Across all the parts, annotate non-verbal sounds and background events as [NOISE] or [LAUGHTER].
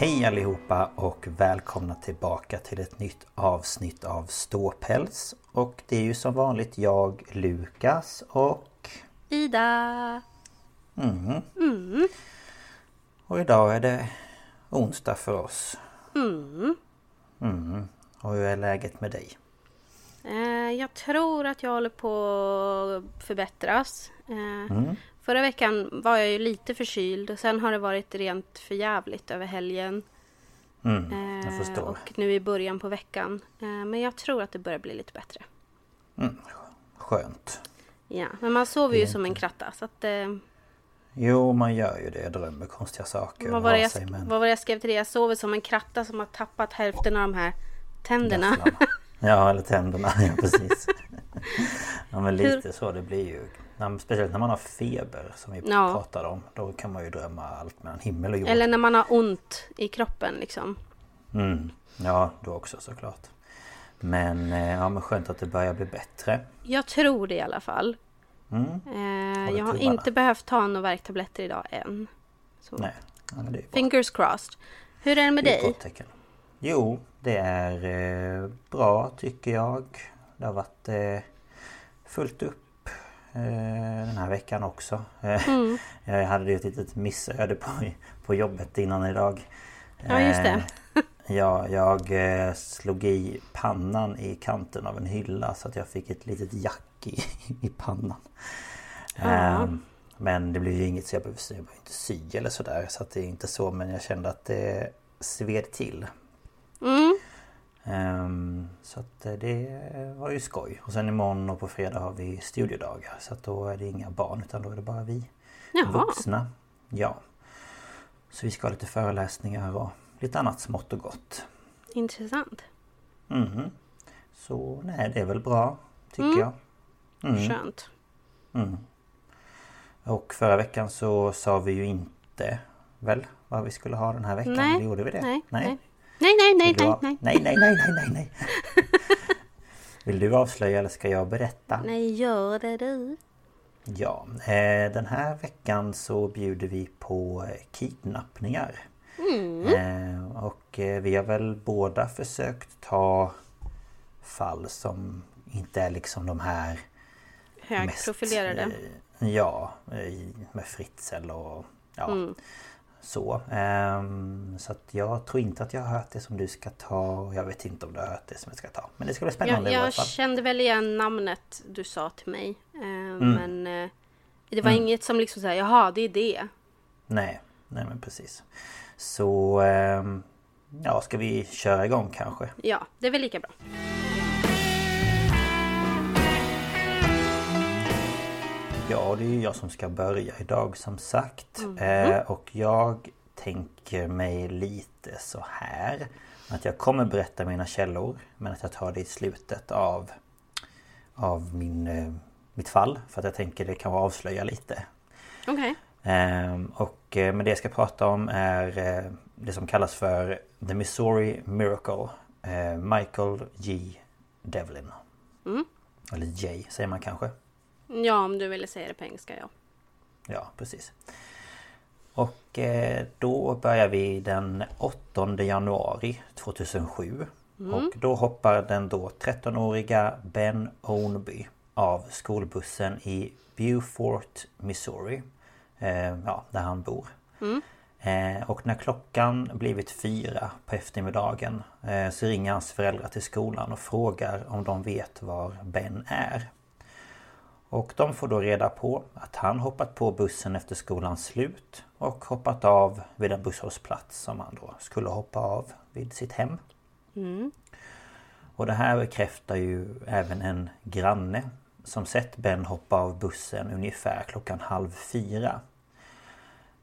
Hej allihopa och välkomna tillbaka till ett nytt avsnitt av Ståpäls. Och det är ju som vanligt jag, Lukas och... Ida! Mm. Mm. Och idag är det onsdag för oss. Mm. Mm. Och hur är läget med dig? Eh, jag tror att jag håller på att förbättras. Eh, Mm. Förra veckan var jag ju lite förkyld och sen har det varit rent förjävligt över helgen. Mm, jag Eh, förstår. och nu i början på veckan. Eh, men jag tror att det börjar bli lite bättre. Mm. Skönt. Ja, men man sover ju som en kratta så att... Eh, Jo, man gör ju det. Jag drömmer konstiga saker. vad, var det jag, sig, men- vad var det jag skrev till dig? Jag sover som en kratta som har tappat hälften av de här tänderna. Ja, eller tänderna. Ja, precis. [LAUGHS] ja, men lite så. Det blir ju... när- Speciellt när man har feber som vi Ja. pratade om. Då kan man ju drömma allt mellan himmel och jord. Eller när man har ont i kroppen liksom. Mm. Ja, då också såklart. Men, eh, ja, men skönt att det börjar bli bättre. Jag tror det i alla fall. Mm. Eh, jag har tummarna. inte behövt ta några värktabletter idag än. Så. Nej, ja. Fingers crossed. Hur är det med Det dig? Jo, det är eh, bra tycker jag. Det har varit eh, fullt upp den här veckan också. Eh, Mm. [LAUGHS] Jag hade ju ett litet missöde på, på jobbet innan idag. Ja, just det. Eh, Ja, jag eh, slog i pannan i kanten av en hylla så att jag fick ett litet jack i, [LAUGHS] i pannan. Ja. Men det blev ju inget så jag behövde, jag behövde inte sy eller sådär så att det är inte så men jag kände att det sved till. Mm. Ehm, så att eh, det var ju skoj. Och sen imorgon och på fredag har vi studiedagar så att då är det inga barn utan då är det bara vi Jaha. vuxna. Ja. Så vi ska ha lite föreläsningar och lite annat smått och gott. Intressant. Mhm. Så nej, det är väl bra tycker Mm. jag. Mm. Skönt. Mm. Och förra veckan så sa vi ju inte väl vad vi skulle ha den här veckan? Nej. Eller Gjorde vi det? Nej, nej. Nej, nej, nej, nej, av- nej. nej, nej, nej, nej, nej, nej. [LAUGHS] Vill du avslöja eller ska jag berätta? Nej, gör det du. Ja, eh, den här veckan så bjuder vi på kidnappningar. Mm. Eh, och eh, vi har väl båda försökt ta fall som inte är liksom de här Högprofilerade. mest, Ja, med Fritzl och ja, Mm. Så. Ehm, så jag tror inte att jag har hört det som du ska ta och jag vet inte om du har hört det som jag ska ta. Men det ska bli spännande Jag, jag kände väl igen namnet du sa till mig. Eh, Mm. Men eh, det var inget som liksom såhär, jaha, det är det. Nej, nej men precis. Så ehm, ja, ska vi köra igång kanske? Ja, det är väl lika bra. Ja, det är jag som ska börja idag som sagt. Mm. Eh, och jag tänker mig lite så här. Att jag kommer berätta mina källor. Men att jag tar det i slutet av, av min, eh, mitt fall. För att jag tänker det kan avslöja lite. Okej. Ehm, och Och eh, men det jag ska prata om är eh, det som kallas för The Missouri Miracle. Eh, Michael G. Devlin. Mm. Eller J säger man kanske. Ja, om du ville säga det på engelska, ja. Ja, precis. Och eh, då börjar vi den 8 januari 2007. Och då hoppar den då 13-åriga Ben Ownby av skolbussen i Beaufort, Missouri. Eh, ja, där han bor. Eh, och när klockan blivit fyra på eftermiddagen så ringer hans föräldrar till skolan och frågar om de vet var Ben är. Och de får då reda på att han hoppat på bussen efter skolans slut och hoppat av vid en busshållplats som han då skulle hoppa av vid sitt hem. Och det här bekräftar ju även en granne som sett Ben hoppa av bussen ungefär klockan halv fyra.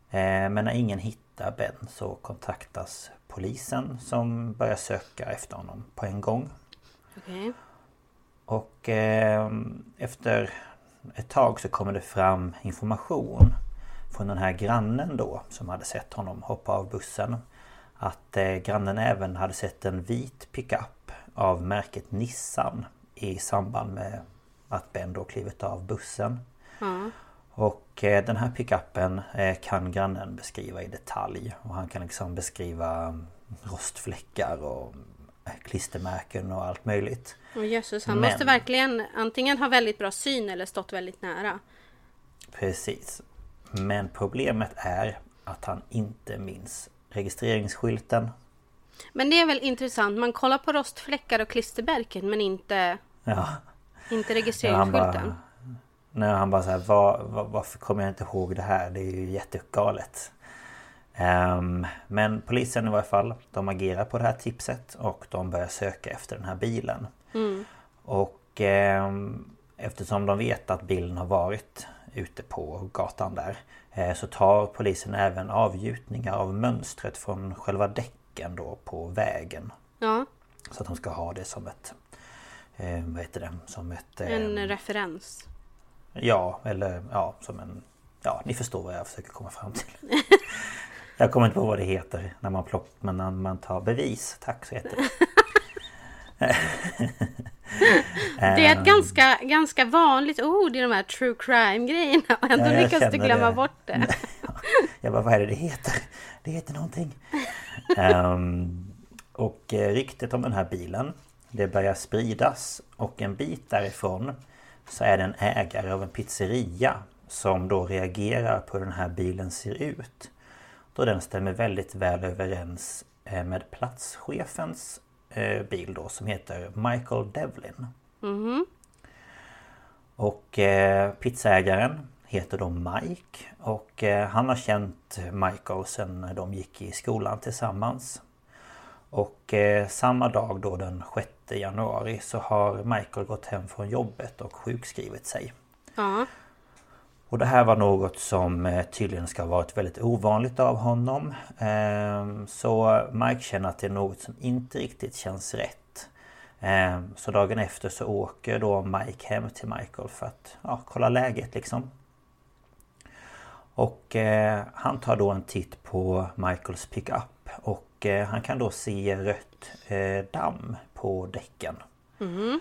Eh, Men när ingen hittar Ben så kontaktas polisen som börjar söka efter honom på en gång. Okej. Och eh, efter ett tag så kommer det fram information från den här grannen då som hade sett honom hoppa av bussen. Att eh, grannen även hade sett en vit pickup av märket Nissan i samband med att Ben då klivit av bussen. Och eh, den här pickupen eh, kan grannen beskriva i detalj och han kan liksom beskriva mm, rostfläckar och eh, klistermärken och allt möjligt. Och jösses, han Men- måste verkligen antingen ha väldigt bra syn eller stått väldigt nära. Precis. Men problemet är att han inte minns registreringsskylten. Men det är väl intressant, man kollar på rostfläckar och klistermärken men inte, Ja. inte registreringsskylten. När han bara såhär, var, var, varför kommer jag inte ihåg det här? Det är ju jättegalet. Ehm, men polisen i varje fall, de agerar på det här tipset och de börjar söka efter den här bilen. Och ehm, eftersom de vet att bilen har varit ute på gatan där eh, så tar polisen även avgjutningar av mönstret från själva däcken då på vägen. Ja, Så att de ska ha det som ett... Eh, vad heter det? Som ett... Eh, en referens. Ja, eller ja, som en... Ja, ni förstår vad jag försöker komma fram till. [LAUGHS] Jag kommer inte på vad det heter när man plockar, men när man tar bevis. Tack så heter det. [LAUGHS] Det är ett ganska, ganska vanligt ord i de här true crime grejerna och ändå Ja, lyckas du glömma det. bort det. [LAUGHS] Jag bara, vad är det det heter? Det heter någonting. Ehm, och eh, ryktet om den här bilen Det börjar spridas och en bit därifrån Så är det en ägare av en pizzeria Som då reagerar på hur den här bilen ser ut Då den stämmer väldigt väl överens eh, med platschefens eh, bil då som heter Michael Devlin och eh, pizzaägaren heter då Mike och eh, han har känt Michael sedan de gick i skolan tillsammans. Och eh, samma dag då den 6 januari så har Michael gått hem från jobbet och sjukskrivit sig. Ja, och det här var något som eh, tydligen ska ha varit väldigt ovanligt av honom. Ehm, så Mike känner att det är något som inte riktigt känns rätt. Ehm, så dagen efter så åker då Mike hem till Michael för att ja, kolla läget liksom. Och eh, han tar då en titt på Michaels pickup och eh, han kan då se rött damm på däcken. Mm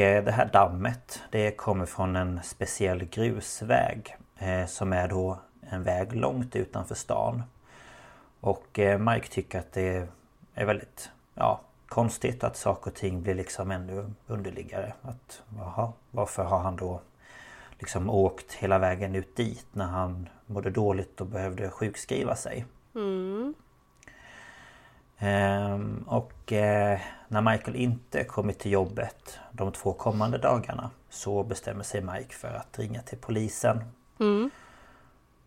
det här dammet det kommer från en speciell grusväg eh, som är då en väg långt utanför stan. Och eh, Mike tycker att det är väldigt ja, konstigt att saker och ting blir liksom ännu underligare. Att, jaha, varför har han då liksom åkt hela vägen ut dit när han mådde dåligt och behövde sjukskriva sig? Ehm, och eh, när Michael inte kommit till jobbet de två kommande dagarna så bestämmer sig Mike för att ringa till polisen.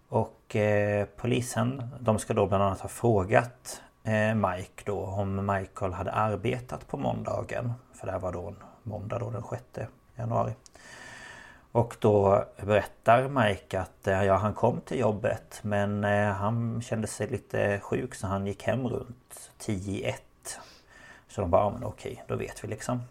Och eh, polisen de ska då bland annat ha frågat eh, Mike då om Michael hade arbetat på måndagen. För det här var då en måndag då den 6 januari. Och då berättar Mike att eh, ja, han kom till jobbet men eh, han kände sig lite sjuk så han gick hem runt 10 i ett. Så de bara, ja men okej, då vet vi liksom.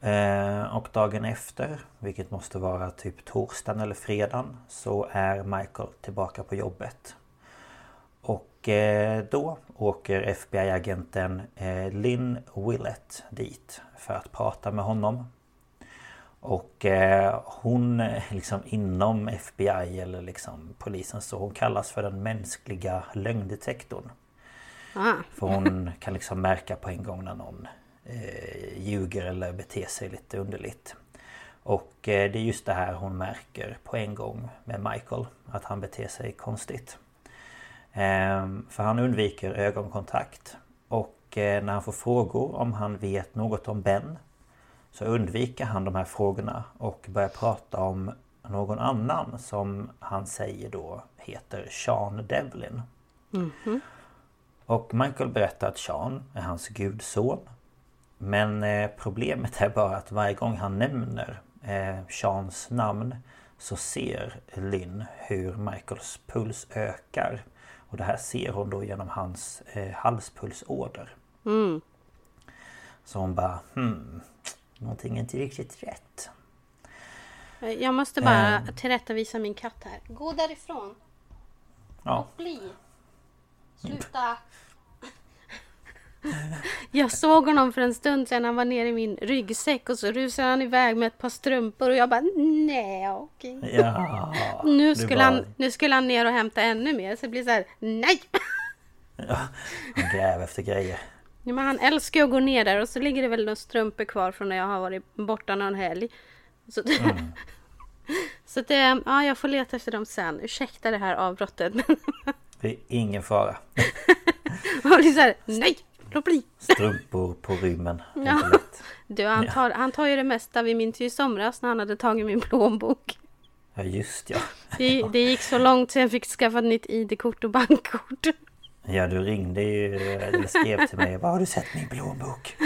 Eh, och dagen efter, vilket måste vara typ torsdagen eller fredagen, så är Michael tillbaka på jobbet. Och eh, då åker FBI-agenten eh, Lynn Willett dit för att prata med honom. Och hon liksom inom FBI eller liksom polisen så hon kallas för den mänskliga lögndetektorn. Ah. För hon kan liksom märka på en gång när någon eh, ljuger eller beter sig lite underligt. Och eh, det är just det här hon märker på en gång med Michael. Att han beter sig konstigt. Eh, för han undviker ögonkontakt. Och eh, när han får frågor om han vet något om Ben så undviker han de här frågorna och börjar prata om någon annan som han säger då heter Sean Devlin. Mm -hmm. Och Michael berättar att Sean är hans gudson men eh, problemet är bara att varje gång han nämner eh, Seans namn så ser Lynn hur Michaels puls ökar. Och det här ser hon då genom hans eh, halspulsåder. Mm. Så hon bara hmm, någonting är inte riktigt rätt. Jag måste bara eh. tillrättavisa min katt här. Gå därifrån! Ja. Låt bli! Sluta! Jag såg honom för en stund sedan. Han var nere i min ryggsäck och så rusade han iväg med ett par strumpor och jag bara nej okej. Ja, nu, skulle bara... han, nu skulle han ner och hämta ännu mer så det blir så här nej. Ja, han gräver efter grejer. Ja, men han älskar att gå ner där och så ligger det väl några strumpor kvar från när jag har varit borta någon helg. Så, mm. [LAUGHS] så det, ja, jag får leta efter dem sen. Ursäkta det här avbrottet. Det är ingen fara. [LAUGHS] Man blir så här, nej! Låt bli! Strumpor på rymmen. [LAUGHS] Ja. Du, han, tar, han tar ju det mesta. Vi minns ju i somras när han hade tagit min plånbok. Ja just ja. Det, det gick så långt så jag fick skaffa ett nytt ID-kort och bankkort. Ja du ringde ju eller skrev till mig. Var har du sett min plånbok? [LAUGHS]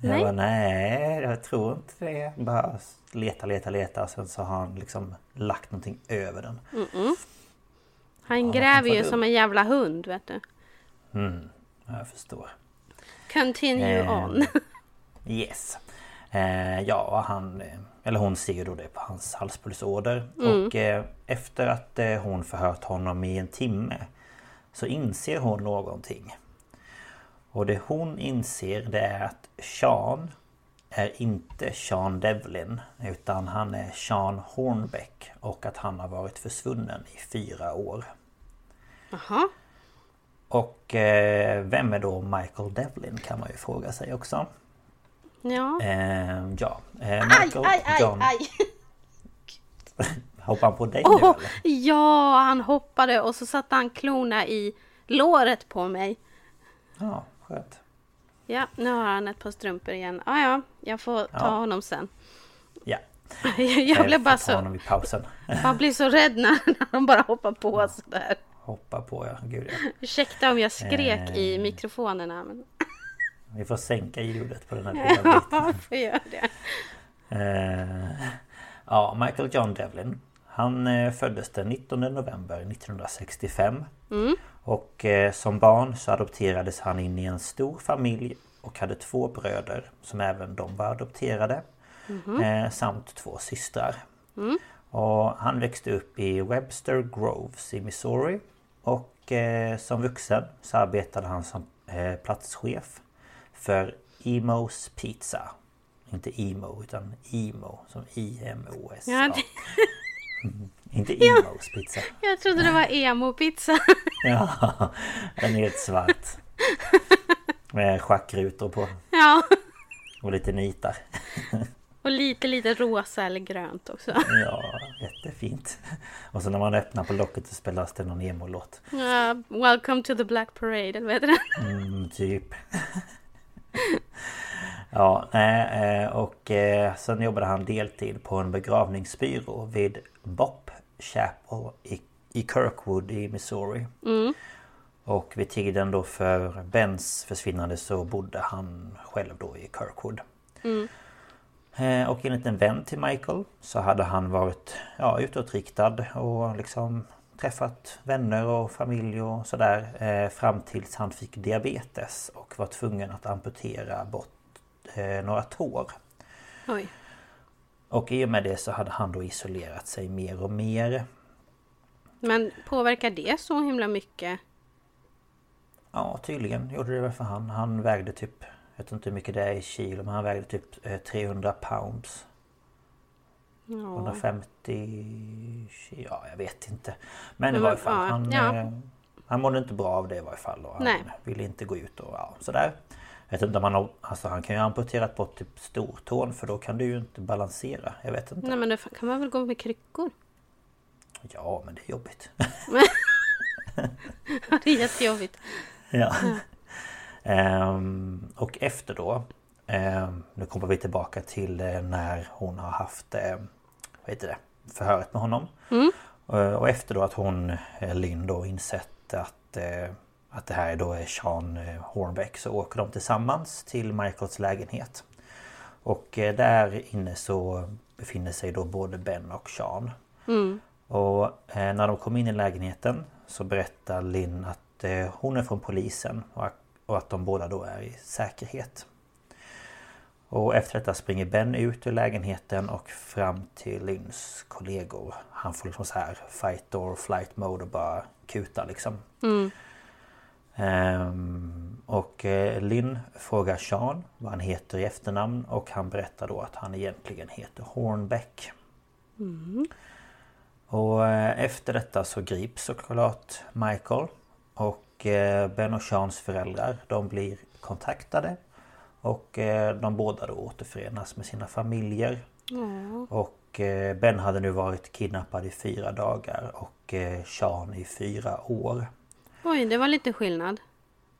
Jag nej. bara nej jag tror inte det. Bara leta leta leta. Sen så har han liksom lagt någonting över den. Mm -mm. Han ja, gräver ju som en jävla hund vet du. Mm. Jag förstår. Continue eh, on. [LAUGHS] yes. Eh, ja, han... Eller hon ser då det på hans halspulsåder. Mm. Och eh, efter att eh, hon förhört honom i en timme så inser hon någonting. Och det hon inser det är att Sean är inte Sean Devlin utan han är Sean Hornbeck och att han har varit försvunnen i fyra år. Jaha. Och eh, vem är då Michael Devlin kan man ju fråga sig också. Ja. Eh, ja. Eh, Michael aj, aj, John... aj, [LAUGHS] aj. Hoppade han på dig oh, nu eller? Ja, han hoppade och så satte han klorna i låret på mig. Ja, skönt. Ja, nu har han ett par strumpor igen. Ah, ja, jag får ta ja. honom sen. Ja. [LAUGHS] jag blev bara så... Honom i pausen. Man blir så rädd när, [LAUGHS] när de bara hoppar på sådär hoppa på ja, gud ja. Ursäkta om jag skrek eh, i mikrofonerna. Men... Vi får sänka ljudet på den här [LAUGHS] lilla Ja, får göra det. Eh, ja, Michael John Devlin. Han eh, föddes den 19 november 1965. Mm. Och eh, som barn så adopterades han in i en stor familj och hade två bröder som även de var adopterade. Mm. samt två systrar. Mm. Och han växte upp i Webster Groves i Missouri och eh, som vuxen så arbetade han som eh, platschef för Emos Pizza. Inte Emo utan Emo som I-M-O-S. Ja, det... mm, inte Emos pizza. Jag trodde det var emo-pizza. [LAUGHS] ja, den är helt svart. Med schackrutor på. Ja. Och lite nitar. Och lite, lite rosa eller grönt också. Ja, jättefint. [LAUGHS] Och så när man öppnar på locket så spelas det någon emo-låt. Uh, welcome to the Black Parade, eller vad heter det? [LAUGHS] Mm, typ. [LAUGHS] ja, nej, eh, och eh, sen jobbade han deltid på en begravningsbyrå vid Bop Chapel i, i Kirkwood i Missouri. Mm. Och vid tiden då för Bens försvinnande så bodde han själv då i Kirkwood. Mm. Eh, och enligt en vän till Michael så hade han varit ja, utåtriktad och liksom träffat vänner och familj och sådär eh, fram tills han fick diabetes och var tvungen att amputera bort eh, några tår Oj. Och i och med det så hade han då isolerat sig mer och mer. Men påverkar det så himla mycket? Ja, tydligen gjorde det väl för han. Han vägde typ, jag vet inte hur mycket det är i kilo, men han vägde typ eh, 300 pounds. Ja. 150 kilo, ja jag vet inte. Men i varje fall, ja, han, ja. eh, han mådde inte bra av det i varje fall. Och han Nej. ville inte gå ut och ja, sådär. Jag vet inte om han har, alltså han kan ju ha amputerat bort typ stortån för då kan du ju inte balansera. Jag vet inte. Nej men då kan man väl gå med kryckor? Ja men det är jobbigt. [LAUGHS] [LAUGHS] Ja, det är jättejobbigt. Ja. Ehm, och efter då ehm, Nu kommer vi tillbaka till eh, när hon har haft eh, Vad heter det? Förhöret med honom. Eh, och efter då att hon, Lynn då insett att Att det här då är Sean Hornbeck så åker de tillsammans till Michaels lägenhet. Och där inne så befinner sig då både Ben och Sean. Och eh, när de kom in i lägenheten så berättar Lynn att hon är från polisen och, och att de båda då är i säkerhet. Och efter detta springer Ben ut ur lägenheten och fram till Lynns kollegor. Han får liksom så här fight or flight mode och bara kuta liksom. Ehm, och eh, Lynn frågar Sean vad han heter i efternamn och han berättar då att han egentligen heter Hornbeck. Och eh, efter detta så grips såklart Michael och eh, Ben och Seans föräldrar de blir kontaktade och eh, de båda då återförenas med sina familjer. Och eh, Ben hade nu varit kidnappad i fyra dagar och Sean i fyra år. Oj, det var lite skillnad.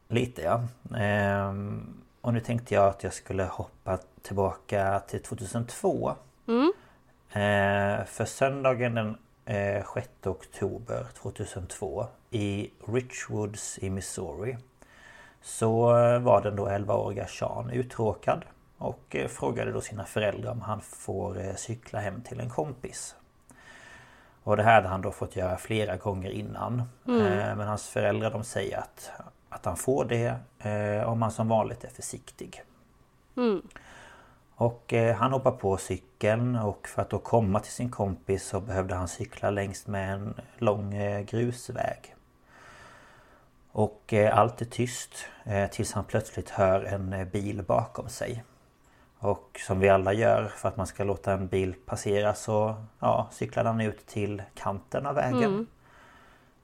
Lite ja. Ehm, och nu tänkte jag att jag skulle hoppa tillbaka till 2002. Ehm, för söndagen den eh, 6 oktober 2002 i Richwoods i Missouri så eh, var den då 11-åriga Sean uttråkad och eh, frågade då sina föräldrar om han får eh, cykla hem till en kompis. Och det här hade han då fått göra flera gånger innan. Eh, Men hans föräldrar de säger att, att han får det om han som vanligt är försiktig. Och eh, han hoppar på cykeln och för att då komma till sin kompis så behövde han cykla längs med en lång grusväg. Och eh, allt är tyst eh, tills han plötsligt hör en eh, bil bakom sig. Och som vi alla gör för att man ska låta en bil passera så ja, cyklar han ut till kanten av vägen.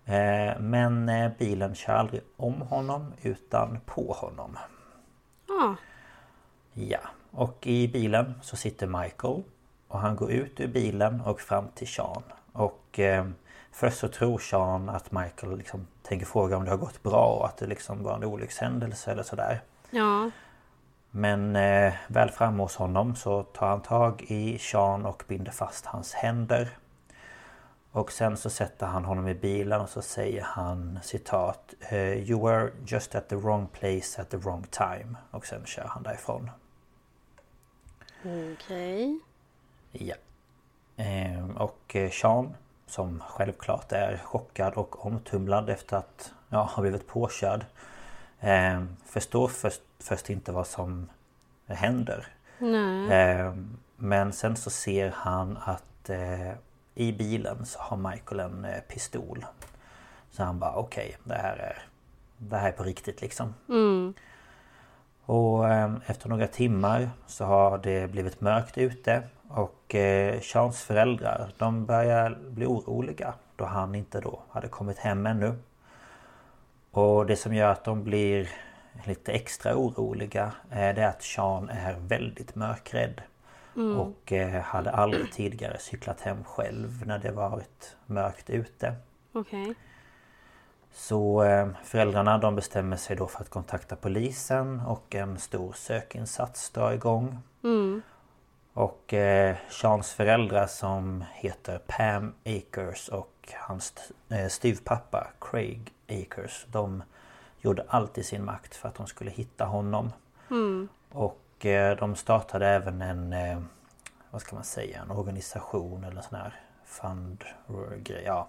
Eh, Men bilen kör aldrig om honom utan på honom. Ja, Ja, och i bilen så sitter Michael och han går ut ur bilen och fram till Sean. Och först så tror Sean att Michael liksom tänker fråga om det har gått bra och att det liksom var en olyckshändelse eller sådär. ja. Men eh, väl framme hos honom så tar han tag i Sean och binder fast hans händer. Och sen så sätter han honom i bilen och så säger han citat eh, You were just at the wrong place at the wrong time. Och sen kör han därifrån. Okej. Ja. Ehm, och eh, Sean som självklart är chockad och omtumlad efter att ja, ha blivit påkörd. ehm, förstår först, först inte vad som händer. Ehm, men sen så ser han att eh, i bilen så har Michael en eh, pistol. Så han bara okej, det här är Det här är på riktigt liksom. Och eh, efter några timmar så har det blivit mörkt ute och eh, Seans föräldrar de börjar bli oroliga då han inte då hade kommit hem ännu. Och det som gör att de blir lite extra oroliga eh, det är att Sean är väldigt mörkrädd. Och eh, hade aldrig tidigare cyklat hem själv när det varit mörkt ute. Okej. Så eh, föräldrarna de bestämmer sig då för att kontakta polisen och en stor sökinsats drar igång. Och eh, Seans föräldrar som heter Pam Akers och hans eh, styvpappa Craig Akers. De gjorde allt i sin makt för att de skulle hitta honom. Och eh, de startade även en, eh, vad ska man säga, en organisation eller sån här fund. Ja,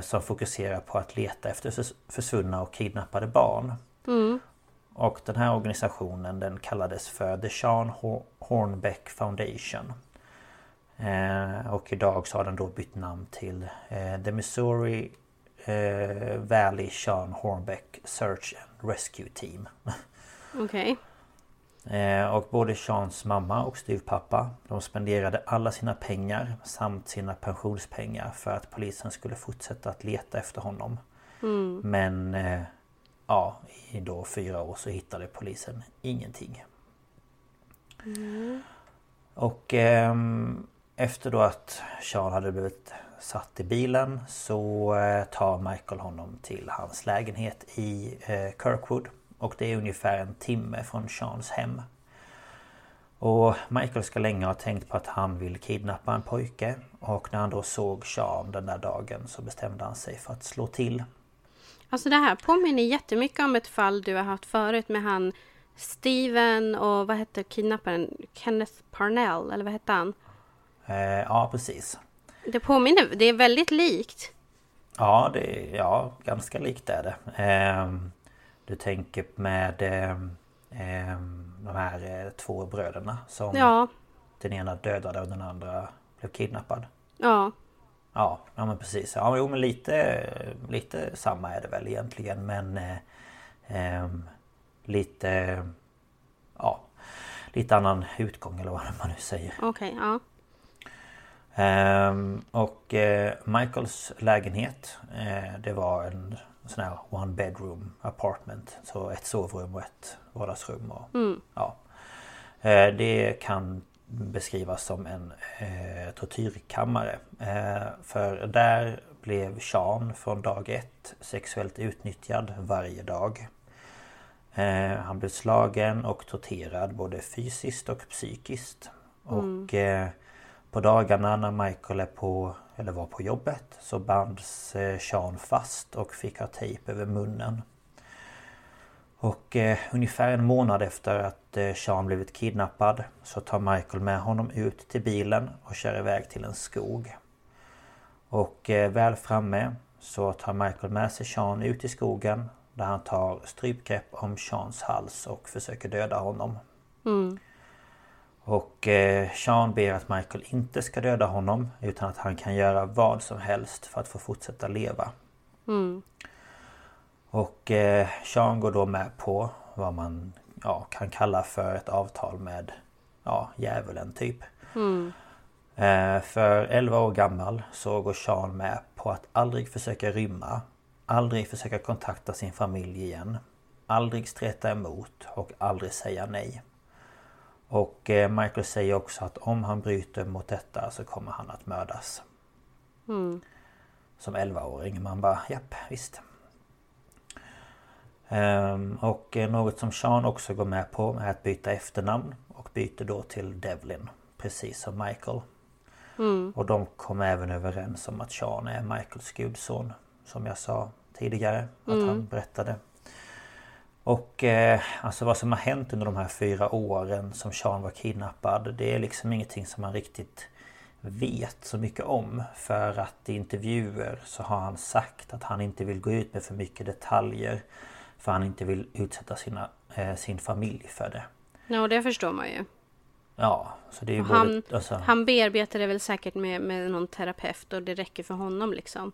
som fokuserar på att leta efter förs- försvunna och kidnappade barn. Och den här organisationen den kallades för The Sean Hornbeck Foundation. Eh, och idag så har den då bytt namn till eh, The Missouri eh, Valley Sean Hornbeck Search and Rescue Team. [LAUGHS] Okej. Okay. Eh, och både Seans mamma och styvpappa De spenderade alla sina pengar samt sina pensionspengar för att polisen skulle fortsätta att leta efter honom. Mm. Men eh, ja, i då fyra år så hittade polisen ingenting. Mm. Och eh, efter då att Sean hade blivit satt i bilen så eh, tar Michael honom till hans lägenhet i eh, Kirkwood. Och det är ungefär en timme från Seans hem. Och Michael ska länge ha tänkt på att han vill kidnappa en pojke. Och när han då såg Sean den där dagen så bestämde han sig för att slå till. Alltså det här påminner jättemycket om ett fall du har haft förut med han Steven och vad hette kidnapparen? Kenneth Parnell eller vad hette han? Eh, ja precis. Det påminner, det är väldigt likt. Ja, det är, ja ganska likt är det. Eh, du tänker med eh, eh, de här eh, två bröderna som ja. den ena dödade och den andra blev kidnappad. Ja. Ja, ja men precis. Ja, jo, men lite, lite samma är det väl egentligen men eh, eh, Lite Ja Lite annan utgång eller vad man nu säger. Okej, okay, ja. Ehm, och eh, Michaels lägenhet eh, Det var en sån här one bedroom apartment. Så ett sovrum och ett vardagsrum. Och, mm. ja. Eh, det kan beskrivas som en eh, tortyrkammare. Eh, för där blev Sean från dag ett sexuellt utnyttjad varje dag. Eh, han blev slagen och torterad både fysiskt och psykiskt. Mm. Och eh, på dagarna när Michael är på, eller var på jobbet så bands eh, Sean fast och fick ha tejp över munnen. Och eh, ungefär en månad efter att eh, Sean blivit kidnappad så tar Michael med honom ut till bilen och kör iväg till en skog. Och eh, väl framme så tar Michael med sig Sean ut i skogen där han tar strypgrepp om Seans hals och försöker döda honom. Mm. Och eh, Sean ber att Michael inte ska döda honom utan att han kan göra vad som helst för att få fortsätta leva. Mm. Och eh, Sean går då med på vad man ja, kan kalla för ett avtal med ja, djävulen typ. Mm. Eh, för 11 år gammal så går Sean med på att aldrig försöka rymma. Aldrig försöka kontakta sin familj igen. Aldrig streta emot och aldrig säga nej. Och eh, Michael säger också att om han bryter mot detta så kommer han att mördas. Mm. Som 11-åring. Man bara, japp, visst. Ehm, och eh, något som Sean också går med på är att byta efternamn och byter då till Devlin. Precis som Michael. Mm. Och de kom även överens om att Sean är Michaels gudson. Som jag sa tidigare att mm. han berättade. Och eh, alltså vad som har hänt under de här fyra åren som Sean var kidnappad Det är liksom ingenting som man riktigt vet så mycket om. För att i intervjuer så har han sagt att han inte vill gå ut med för mycket detaljer. För han inte vill utsätta sina, eh, sin familj för det. Ja, det förstår man ju. Ja, så det är ju både, han, alltså... han bearbetar det väl säkert med, med någon terapeut och det räcker för honom liksom.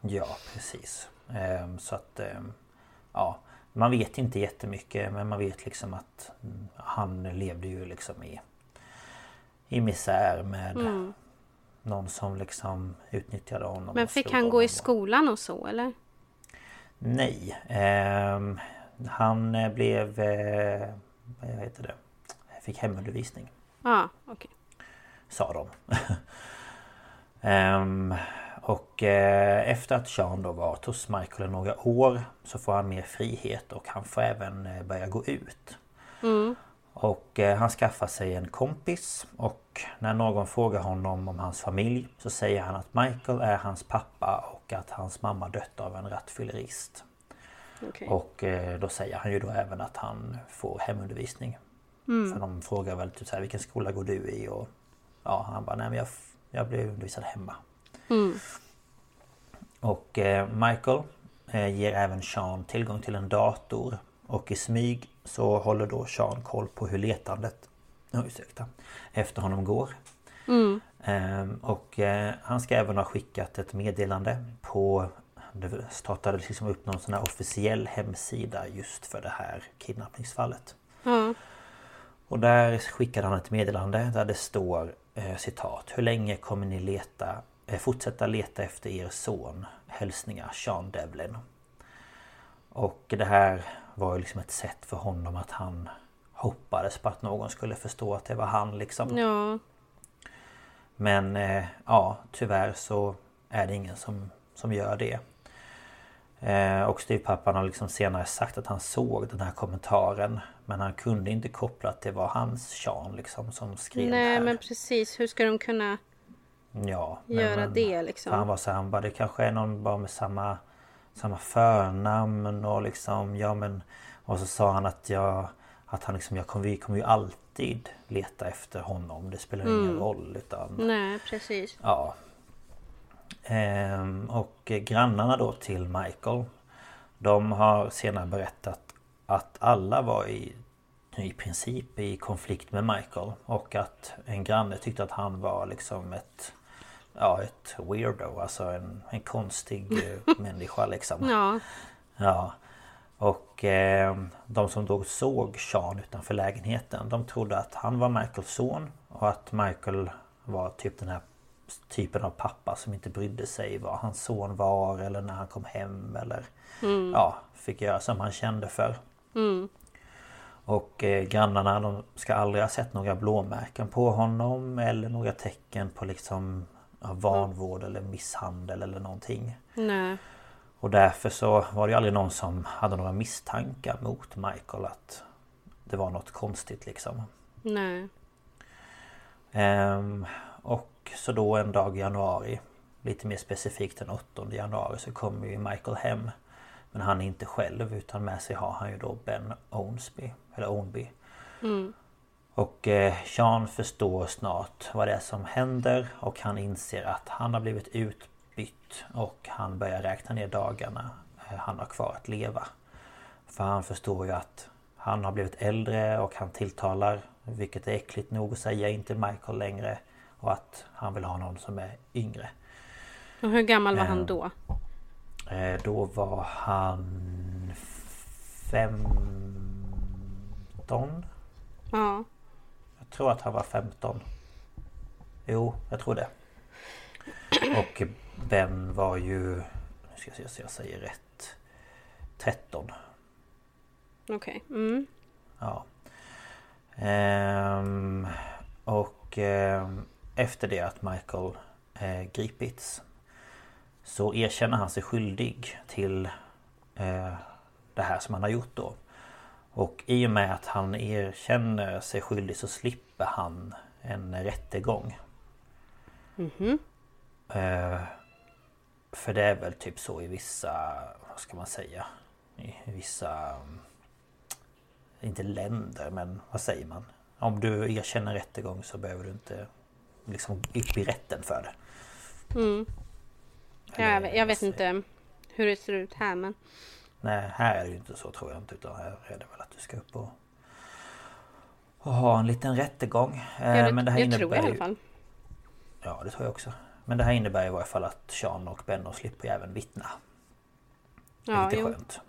Ja, precis. Ehm, så att... Ehm, ja, man vet inte jättemycket men man vet liksom att han levde ju liksom i i misär med mm. någon som liksom utnyttjade honom. Men fick han gå i skolan och så eller? Nej. Eh, han eh, blev... Eh, vad heter det? Fick hemundervisning. Ja, ah, okej. Okay. Sa de. um, [LAUGHS] och eh, efter att Sean då varit hos Michael i några år så får han mer frihet och han får även eh, börja gå ut. Mm. Och eh, han skaffar sig en kompis och när någon frågar honom om hans familj så säger han att Michael är hans pappa och att hans mamma dött av en rattfyllerist. Okay. Och eh, då säger han ju då även att han får hemundervisning. Mm. För de frågar väl typ så här, vilken skola går du i? Och ja, han bara nej men jag, jag blir undervisad hemma. Mm. Och eh, Michael ger även Sean tillgång till en dator Och i smyg så håller då Sean koll på hur letandet ursäkta, efter honom går. Mm. Ehm, och eh, han ska även ha skickat ett meddelande på Det startade liksom upp någon sån här officiell hemsida just för det här kidnappningsfallet. Ja. Och där skickade han ett meddelande där det står eh, citat Hur länge kommer ni leta eh, Fortsätta leta efter er son. Hälsningar Sean Devlin. Och det här var ju liksom ett sätt för honom att han Hoppades på att någon skulle förstå att det var han liksom. Ja. Men eh, ja tyvärr så är det ingen som, som gör det. Eh, Och styvpappan har liksom senare sagt att han såg den här kommentaren Men han kunde inte koppla att det var hans Sean liksom som skrev det Nej här. men precis. Hur ska de kunna Ja göra men- det liksom? Han var så här, han bara det kanske är någon bara med samma Samma förnamn och liksom ja men Och så sa han att jag Att han liksom jag kommer, vi kommer ju alltid leta efter honom Det spelar ingen Mm. roll utan Nej precis. Ja ehm, Och grannarna då till Michael De har senare berättat Att alla var i i princip i konflikt med Michael och att en granne tyckte att han var liksom ett Ja ett weirdo, alltså en, en konstig eh, [LAUGHS] människa liksom Ja. Ja Och eh, de som då såg Sean utanför lägenheten De trodde att han var Michaels son Och att Michael var typ den här typen av pappa som inte brydde sig vad hans son var eller när han kom hem eller Ja, fick göra som han kände för Mm. och eh, grannarna de ska aldrig ha sett några blåmärken på honom eller några tecken på liksom vanvård eller misshandel eller någonting. Nej. Och därför så var det ju aldrig någon som hade några misstankar mot Michael att det var något konstigt liksom. Nej. Ehm, och så då en dag i januari Lite mer specifikt den 8 januari så kommer ju Michael hem Men han är inte själv utan med sig har han ju då Ben Owensby Eller Ownby Mm. Och eh, Sean förstår snart vad det är som händer och han inser att han har blivit utbytt och han börjar räkna ner dagarna eh, han har kvar att leva. För han förstår ju att han har blivit äldre och han tilltalar, vilket är äckligt nog att säga, inte Michael längre. Och att han vill ha någon som är yngre. Och hur gammal var Eh. han då? Eh, Då var han 15 Ja. Jag tror att han var 15 Jo, jag tror det Och Ben var ju Nu ska jag se så jag säger rätt 13 Okej. Mm. Ja Ehm, Och ehm, efter det att Michael eh, gripits Så erkänner han sig skyldig till eh, det här som han har gjort då Och i och med att han erkänner sig skyldig så slipper han en rättegång Mhm. Eh, För det är väl typ så i vissa, vad ska man säga? I vissa... mm, Inte länder men vad säger man? Om du erkänner rättegång så behöver du inte liksom upp i rätten för det. Mm. Ja, Eller jag, vet- jag vet inte hur det ser ut här men... Nej, här är det ju inte så tror jag inte. Utan här är det väl att du ska upp och, och ha en liten rättegång. Eh, Ja, det, men det här jag innebär tror i alla fall. Ja, det tror jag också. Men det här innebär i varje fall att Sean och Benno slipper även vittna. Det är Ja, lite jo. skönt.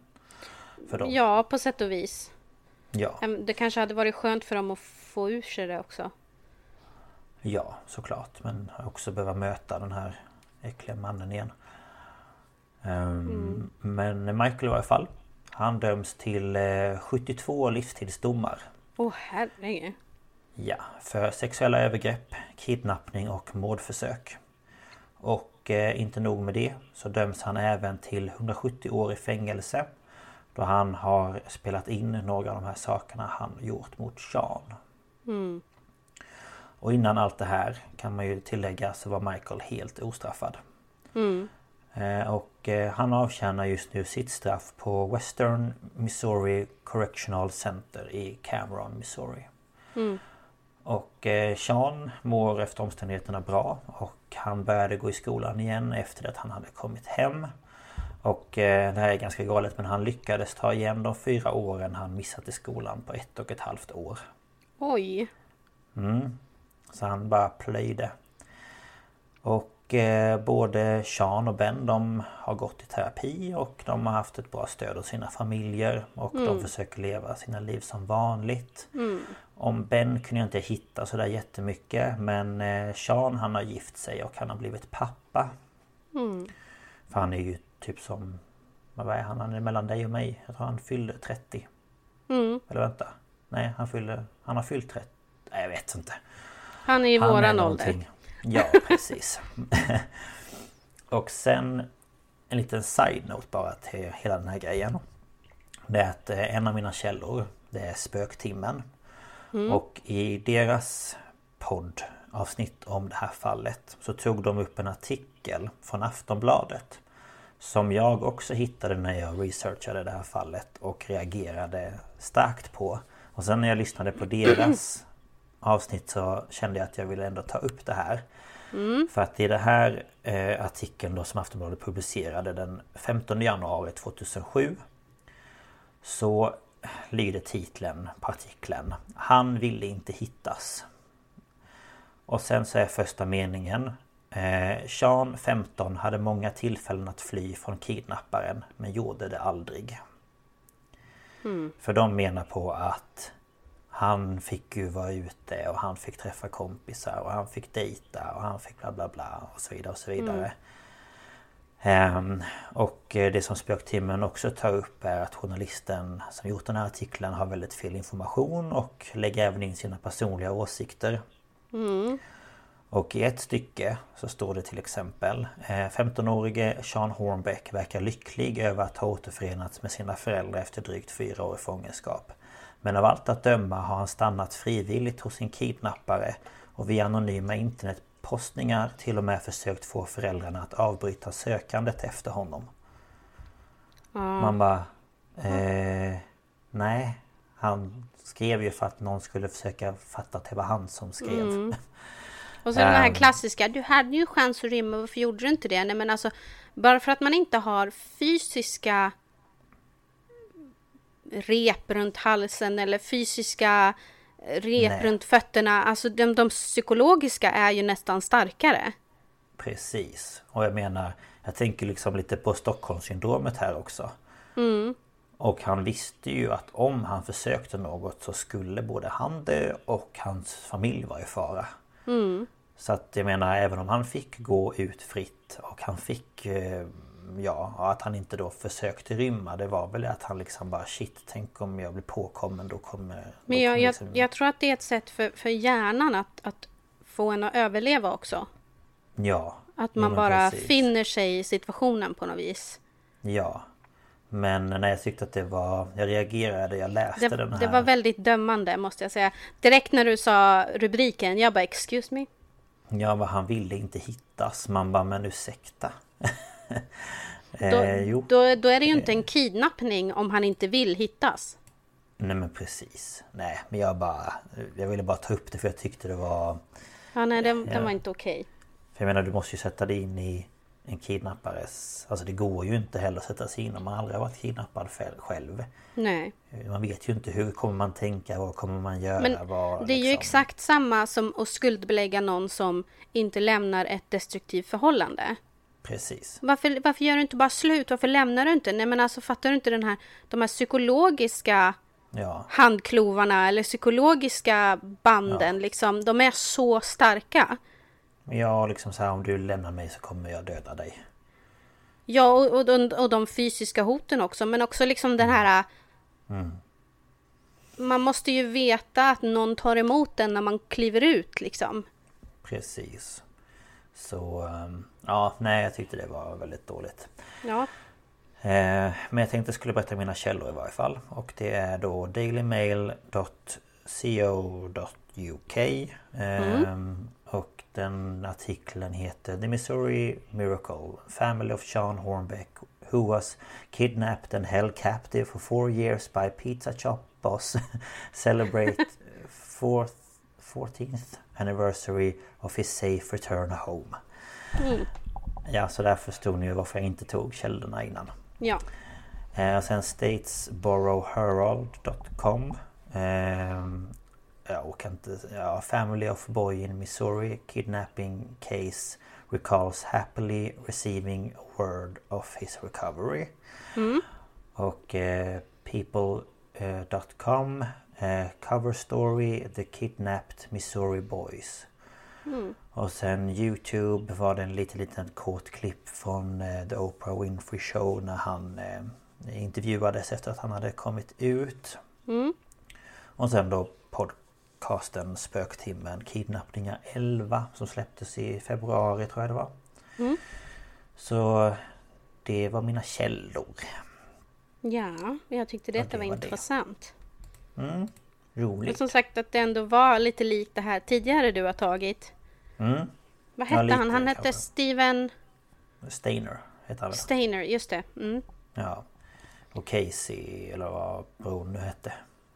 För dem. ja, på sätt och vis. Ja, Det kanske hade varit skönt för dem att få ur sig det också. ja, såklart. Men också behöva möta den här äckliga mannen igen. Ehm, Men Michael i varje fall. Han döms till eh, 72 livstidsdomar. Åh herregud. Ja, för sexuella övergrepp, kidnappning och mordförsök. Och eh, inte nog med det så döms han även till 170 år i fängelse. Då han har spelat in några av de här sakerna han gjort mot Sean. Mm. Och innan allt det här kan man ju tillägga så var Michael helt ostraffad. Mm. Eh, Och eh, han avtjänar just nu sitt straff på Western Missouri Correctional Center i Cameron, Missouri. Mm. Och eh, Sean mår efter omständigheterna bra och han började gå i skolan igen efter att han hade kommit hem. Och det här är ganska galet men han lyckades ta igen de fyra åren han missat i skolan på ett och ett halvt år. Oj. Mm. Så han bara plöjde. Och eh, både Sean och Ben de har gått i terapi och de har haft ett bra stöd hos sina familjer. Och de försöker leva sina liv som vanligt. Om Ben kunde jag inte hitta sådär jättemycket men eh, Sean han har gift sig och han har blivit pappa. För han är ju typ som... Vad är han? Han är mellan dig och mig. Jag tror han fyllde 30. Mm. Eller vänta. Nej han fyllde... Han har fyllt 30. Nej jag vet inte. Han är i Han våran ålder. Ja [LAUGHS] precis. och sen en liten side-note bara till hela den här grejen. Det är att eh, en av mina källor Det är Spöktimmen. Och i deras poddavsnitt om det här fallet så tog de upp en artikel från Aftonbladet. Som jag också hittade när jag researchade det här fallet och reagerade starkt på. Och sen när jag lyssnade på deras [CLEARS THROAT] avsnitt så kände jag att jag ville ändå ta upp det här. För att i den här eh, artikeln då som Aftonbladet publicerade den 15 januari 2007 Så lyder titeln på artikeln Han ville inte hittas. Och sen så är första meningen eh, Sean 15 hade många tillfällen att fly från kidnapparen men gjorde det aldrig. För de menar på att han fick ju vara ute och han fick träffa kompisar och han fick dejta och han fick bla bla bla och så vidare och så vidare. Ehm, och eh, det som Spöktimmen också tar upp är att journalisten som gjort den här artikeln har väldigt fel information och lägger även in sina personliga åsikter. Och i ett stycke så står det till exempel eh, 15-årige Sean Hornbeck verkar lycklig över att ha återförenats med sina föräldrar efter drygt fyra år i fångenskap. Men av allt att döma har han stannat frivilligt hos sin kidnappare och via anonyma internetpostningar till och med försökt få föräldrarna att avbryta sökandet efter honom. Man bara... Eh, nej. Han skrev ju för att någon skulle försöka fatta att det var han som skrev. [LAUGHS] Och sen den här Ehm. klassiska, du hade ju chans att rymma, varför gjorde du inte det? Nej men alltså, bara för att man inte har fysiska rep runt halsen eller fysiska rep Nej. runt fötterna, alltså de, de psykologiska är ju nästan starkare. Precis. Och jag menar, jag tänker liksom lite på Stockholmssyndromet här också. Och han visste ju att om han försökte något så skulle både han dö och hans familj vara i fara. Så att jag menar även om han fick gå ut fritt och han fick eh, Ja, att han inte då försökte rymma det var väl att han liksom bara shit tänk om jag blir påkommen då kommer... då Men jag, kommer jag, liksom- jag tror att det är ett sätt för, för hjärnan att, att få en att överleva också. Ja. Att man bara precis. finner sig i situationen på något vis. Ja. Men när jag tyckte att det var... Jag reagerade, jag läste Det, den här... det var väldigt dömande måste jag säga. Direkt när du sa rubriken, jag bara excuse me. Ja, vad han ville inte hittas. Man bara, men ursäkta. [LAUGHS] Då, eh, jo, då, då är det ju inte en kidnappning om han inte vill hittas. nej men precis. Nej, men jag bara... Jag ville bara ta upp det för jag tyckte det var... Ja, nej, den, den var inte okej. För jag menar, du måste ju sätta dig in i en kidnappares... Alltså det går ju inte heller att sätta sig in om man aldrig har varit kidnappad själv. Nej. Man vet ju inte hur kommer man tänka, vad kommer man göra, Men vad, det är ju liksom. exakt samma som att skuldbelägga någon som inte lämnar ett destruktivt förhållande. Precis. Varför, varför gör du inte bara slut? Varför lämnar du inte? Nej men alltså fattar du inte den här, de här psykologiska Ja, handklovarna eller psykologiska banden liksom. De är så starka. jag liksom så här om du lämnar mig så kommer jag döda dig. Ja, och, och, och de fysiska hoten också, men också liksom den här... Man måste ju veta att någon tar emot den när man kliver ut liksom. Precis. Så ehm, ja, nej jag tyckte det var väldigt dåligt. Ja, Eh, Men jag tänkte jag skulle berätta mina källor i varje fall. Och det är då dailymail.co.uk Ehm, Och den artikeln heter The Missouri Miracle. Family of Sean Hornbeck Who was kidnapped and held captive for four years by pizza shop boss. [LAUGHS] Celebrate [LAUGHS] fourth, 14th anniversary of his safe return home Ja, så där förstod ni ju varför jag inte tog källorna innan. Ja. Eh, och sen statesboroherald.com eh, Jag orkar inte... Ja, Family of boy in Missouri kidnapping case recalls happily receiving word of his recovery. Och eh, people.com eh, Cover story The kidnapped Missouri boys. Och sen Youtube var det en liten liten kort klipp från eh, The Oprah Winfrey Show när han eh, intervjuades efter att han hade kommit ut. Och sen då podcasten Spöktimmen Kidnappningar 11 som släpptes i februari tror jag det var. Så det var mina källor. Ja, jag tyckte detta det var, var intressant. Men Roligt. som sagt att det ändå var lite likt det här tidigare du har tagit. Mm. Vad Ja, hette lite han? Han hette. Steven Steiner heter han väl? Steiner, just det. Mm. Ja. Och Casey eller vad bron nu hette.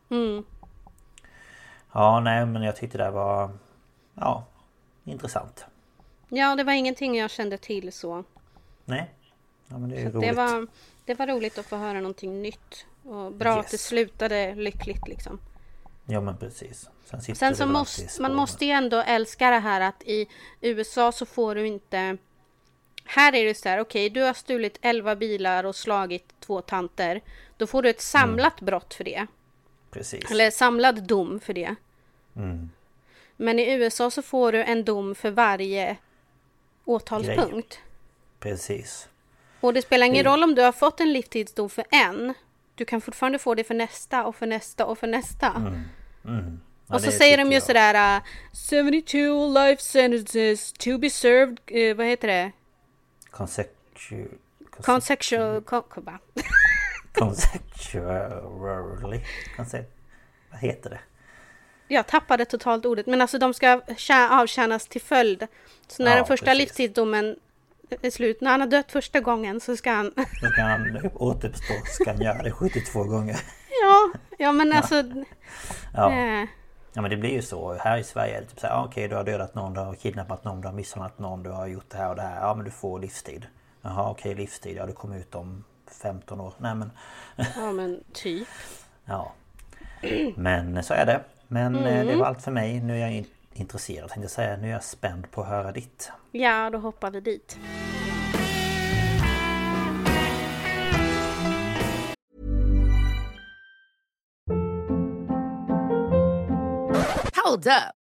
Mm. Ja, nej men jag tyckte det var... Ja, intressant. Ja, det var ingenting jag kände till så. Nej. Ja men det är så roligt. det, var, det var roligt att få höra någonting nytt. Och bra att det Yes. slutade lyckligt liksom. Ja men precis. Sen, Sen så måste man måste ju ändå älska det här att i USA så får du inte Här är det så här, okej du har stulit 11 bilar och slagit två tanter Då får du ett samlat brott för det Precis. Eller samlad dom för det Men i USA så får du en dom för varje åtalspunkt Precis. Och det spelar ingen roll om du har fått en livstidsdom för en Du kan fortfarande få det för nästa och för nästa och för nästa Ja, Och så säger de ju jag. sådär uh, 72 life sentences to be served, eh, vad heter det? Conceptu... Consexual, con, con, va? [LAUGHS] Conceptually... Concept... Vad heter det? Jag tappade totalt ordet, men alltså de ska tjä- avtjänas till följd. Så när Ja, den första precis. livstidsdomen är slut, när han har dött första gången så ska han... Då kan han återuppstå. Ska han göra det 72 gånger. ja, ja men alltså... Ja. Eh, ja men det blir ju så. Här i Sverige är det typ så här, ah, okej du har dödat någon, du har kidnappat någon, du har misshandlat någon, du har gjort det här och det här. Ja men du får livstid. Jaha okej livstid, ja du kommer ut om 15 år. Nej men... ja men typ. Ja. Men så är det. Men eh, det var allt för mig. Nu är jag in- intresserad tänkte jag säga. Nu är jag spänd på att höra ditt. Ja, då hoppar vi dit. Hold up.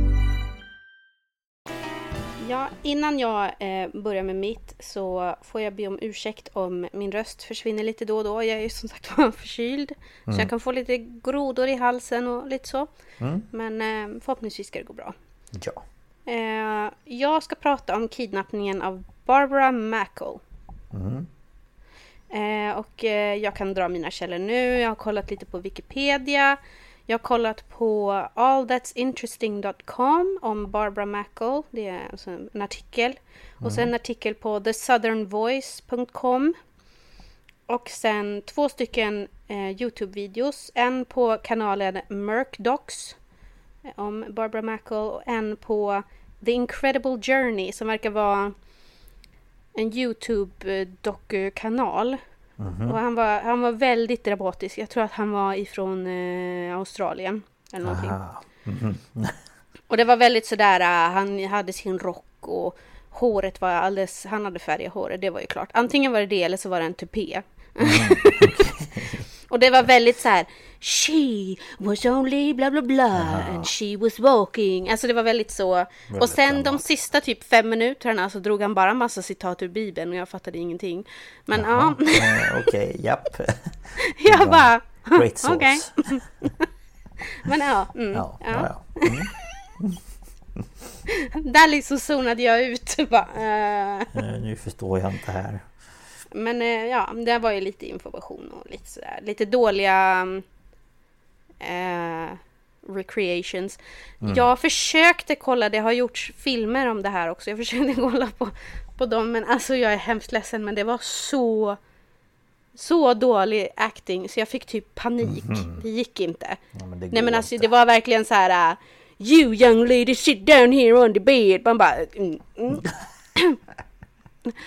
Ja, innan jag eh, börjar med mitt så får jag be om ursäkt om min röst försvinner lite då och då. Jag är ju som sagt var [LAUGHS] förkyld. Så jag kan få lite grodor i halsen och lite så. Men eh, förhoppningsvis ska det gå bra. Ja. Eh, jag ska prata om kidnappningen av Barbara Mackle. Eh, och eh, jag kan dra mina källor nu. Jag har kollat lite på Wikipedia. Jag har kollat på allthat'sinteresting.com om Barbara Mackle. Det är alltså en artikel. Och sen en artikel på thesouthernvoice.com. Och sen två stycken eh, Youtube-videos. En på kanalen Merkdocs eh, om Barbara Mackle och en på The Incredible Journey som verkar vara en Youtube-dokukanal. Och han var, han var väldigt dramatisk. Jag tror att han var ifrån eh, Australien. Eller någonting. Aha. [LAUGHS] Och det var väldigt sådär, uh, han hade sin rock och håret var alldeles, han hade färgat håret, det var ju klart. Antingen var det det eller så var det en tupé. [LAUGHS] och det var väldigt så här. She was only bla bla bla and she was walking. Alltså det var väldigt så. och sen de dramatiskt. sista typ fem minuterna så drog han bara massa citat ur bibeln och jag fattade ingenting. Men ja, Eh, [LAUGHS] Okej, japp. [LAUGHS] jag bara... Great [LAUGHS] source. Okej. Men ja, mm, Ja, ja. ja. Mm. Där liksom zonade jag ut. Bara. Eh, Nu förstår jag inte här. Men eh, ja, det var ju lite information och lite sådär. Lite dåliga eh, recreations. Jag försökte kolla, det har gjorts filmer om det här också. Jag försökte [LAUGHS] kolla på, på dem men alltså jag är hemskt ledsen men det var så så dålig acting så jag fick typ panik. Det gick inte. Ja, men det Nej men alltså inte. det var verkligen så här. uh, You young lady sit down here on the bed. Man bara... Mm, mm. [LAUGHS]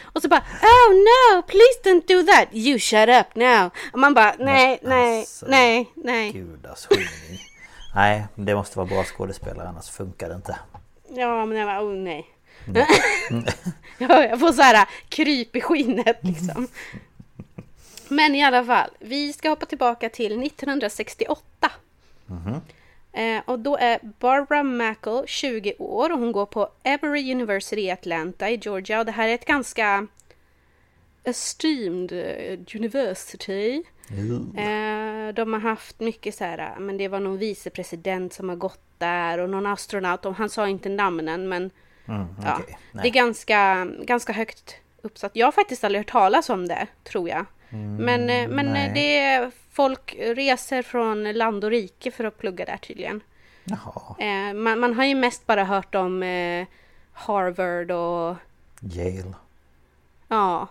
Och så bara Oh no, please don't do that. You shut up now. Och man bara nej, nej, alltså, nej, nej. Gudaskymning. Nej, det måste vara bra skådespelare annars funkar det inte. Ja men jag bara oh nej. [LAUGHS] ja, jag får så här uh, kryp i skinnet liksom. Men i alla fall, vi ska hoppa tillbaka till 1968. Eh, och då är Barbara Mackle 20 år och hon går på Emory University i Atlanta i Georgia. Och det här är ett ganska esteemed eh, university. Eh, de har haft mycket så här, eh, men det var någon vicepresident som har gått där och någon astronaut. Och han sa inte namnen men Mm, ja, det är ganska, ganska högt uppsatt. Jag har faktiskt aldrig hört talas om det, tror jag. men eh, men nej. det är folk reser från land och rike för att plugga där tydligen. Eh, man, man har ju mest bara hört om eh, Harvard och Yale. ja.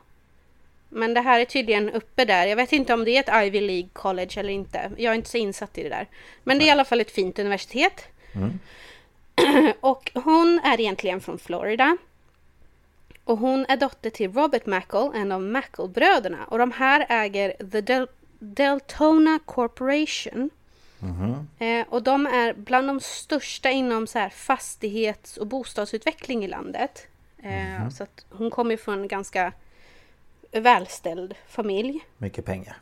Men det här är tydligen uppe där. Jag vet inte om det är ett Ivy League college eller inte. Jag är inte så insatt i det där. Men det är i alla fall ett fint universitet. [CLEARS THROAT] och hon är egentligen från Florida. Och hon är dotter till Robert Mackle, en av Mackle-bröderna. Och de här äger The Del- Deltona Corporation. Eh, och de är bland de största inom så här fastighets och bostadsutveckling i landet. Eh, Så att hon kommer från en ganska välställd familj. Mycket pengar.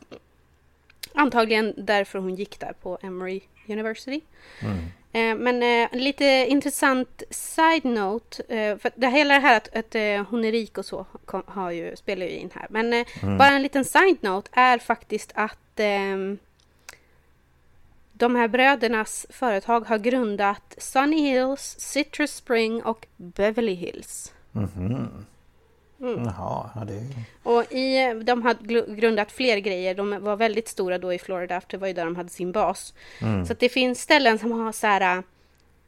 Antagligen därför hon gick där på Emory University. Eh, men eh, lite intressant side-note. Eh, för det hela det här att, att eh, hon är rik och så har ju, spelar ju in här. Men eh, bara en liten side-note är faktiskt att de här brödernas företag har grundat Sunny Hills, Citrus Spring och Beverly Hills. Jaha, ja, det är Och i, de har gl- grundat fler grejer. De var väldigt stora då i Florida, för det var ju där de hade sin bas. Så att det finns ställen som har så här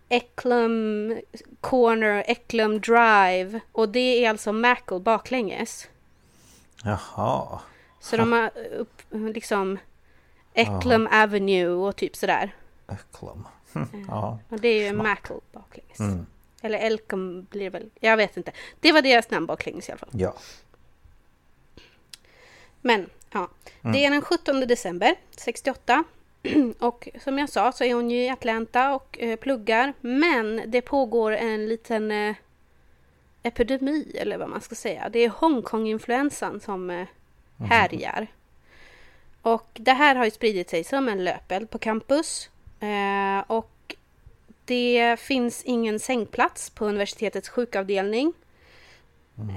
Eklum Corner, Eklum Drive. Och det är alltså Mackle baklänges. Jaha. Så de har upp, liksom Eklum Avenue och typ sådär. Öklum. Hm, [LAUGHS] Ja. Och det är ju Mackle baklänges. Eller Elkum blir väl, jag vet inte. Det var deras namn baklänges i alla fall. ja. Men ja, det är den 17 december 68. [CLEARS THROAT] Och som jag sa så är hon ju i Atlanta och eh, pluggar. Men det pågår en liten eh, epidemi eller vad man ska säga. Det är Hongkong-influensan som eh, härjar. Och det här har ju spridit sig som en löpeld på campus. Eh, och det finns ingen sängplats på universitetets sjukavdelning.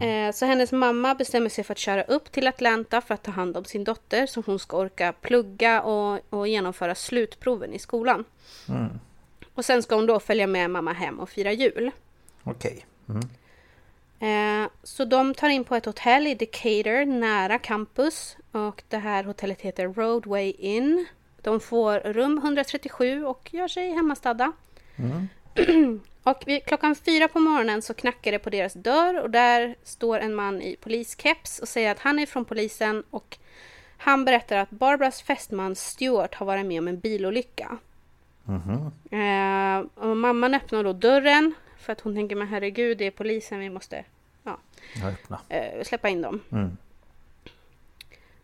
Eh, Så hennes mamma bestämmer sig för att köra upp till Atlanta för att ta hand om sin dotter så hon ska orka plugga och, och genomföra slutproven i skolan. Och sen ska hon då följa med mamma hem och fira jul. Okej. Mm. Eh, Så de tar in på ett hotell i Decatur nära campus och det här hotellet heter Roadway Inn. De får rum 137 och gör sig hemmastadda. [CLEARS THROAT] och vid, klockan fyra på morgonen så knackar det på deras dörr och där står en man i poliskeps och säger att han är från polisen och han berättar att Barbaras fästman Stuart har varit med om en bilolycka. Eh, och mamman öppnar då dörren för att hon tänker men herregud det är polisen vi måste ja, eh, släppa in dem. Mm.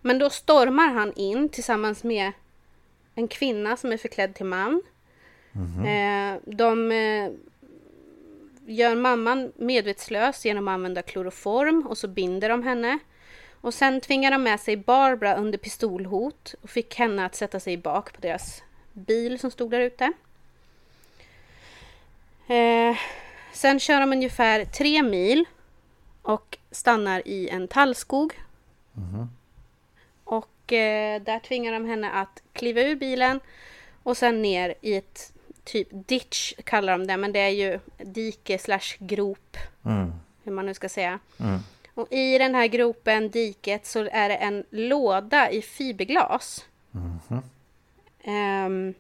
Men då stormar han in tillsammans med en kvinna som är förklädd till man. Eh, de eh, gör mamman medvetslös genom att använda kloroform och så binder de henne. Och sen tvingade de med sig Barbara under pistolhot och fick henne att sätta sig bak på deras bil som stod där ute. Eh, sen kör de ungefär tre mil och stannar i en tallskog. Och eh, där tvingar de henne att kliva ur bilen och sen ner i ett typ ditch kallar de det, men det är ju dike slash grop. Hur man nu ska säga. Och i den här gropen, diket, så är det en låda i fiberglas. Ehm,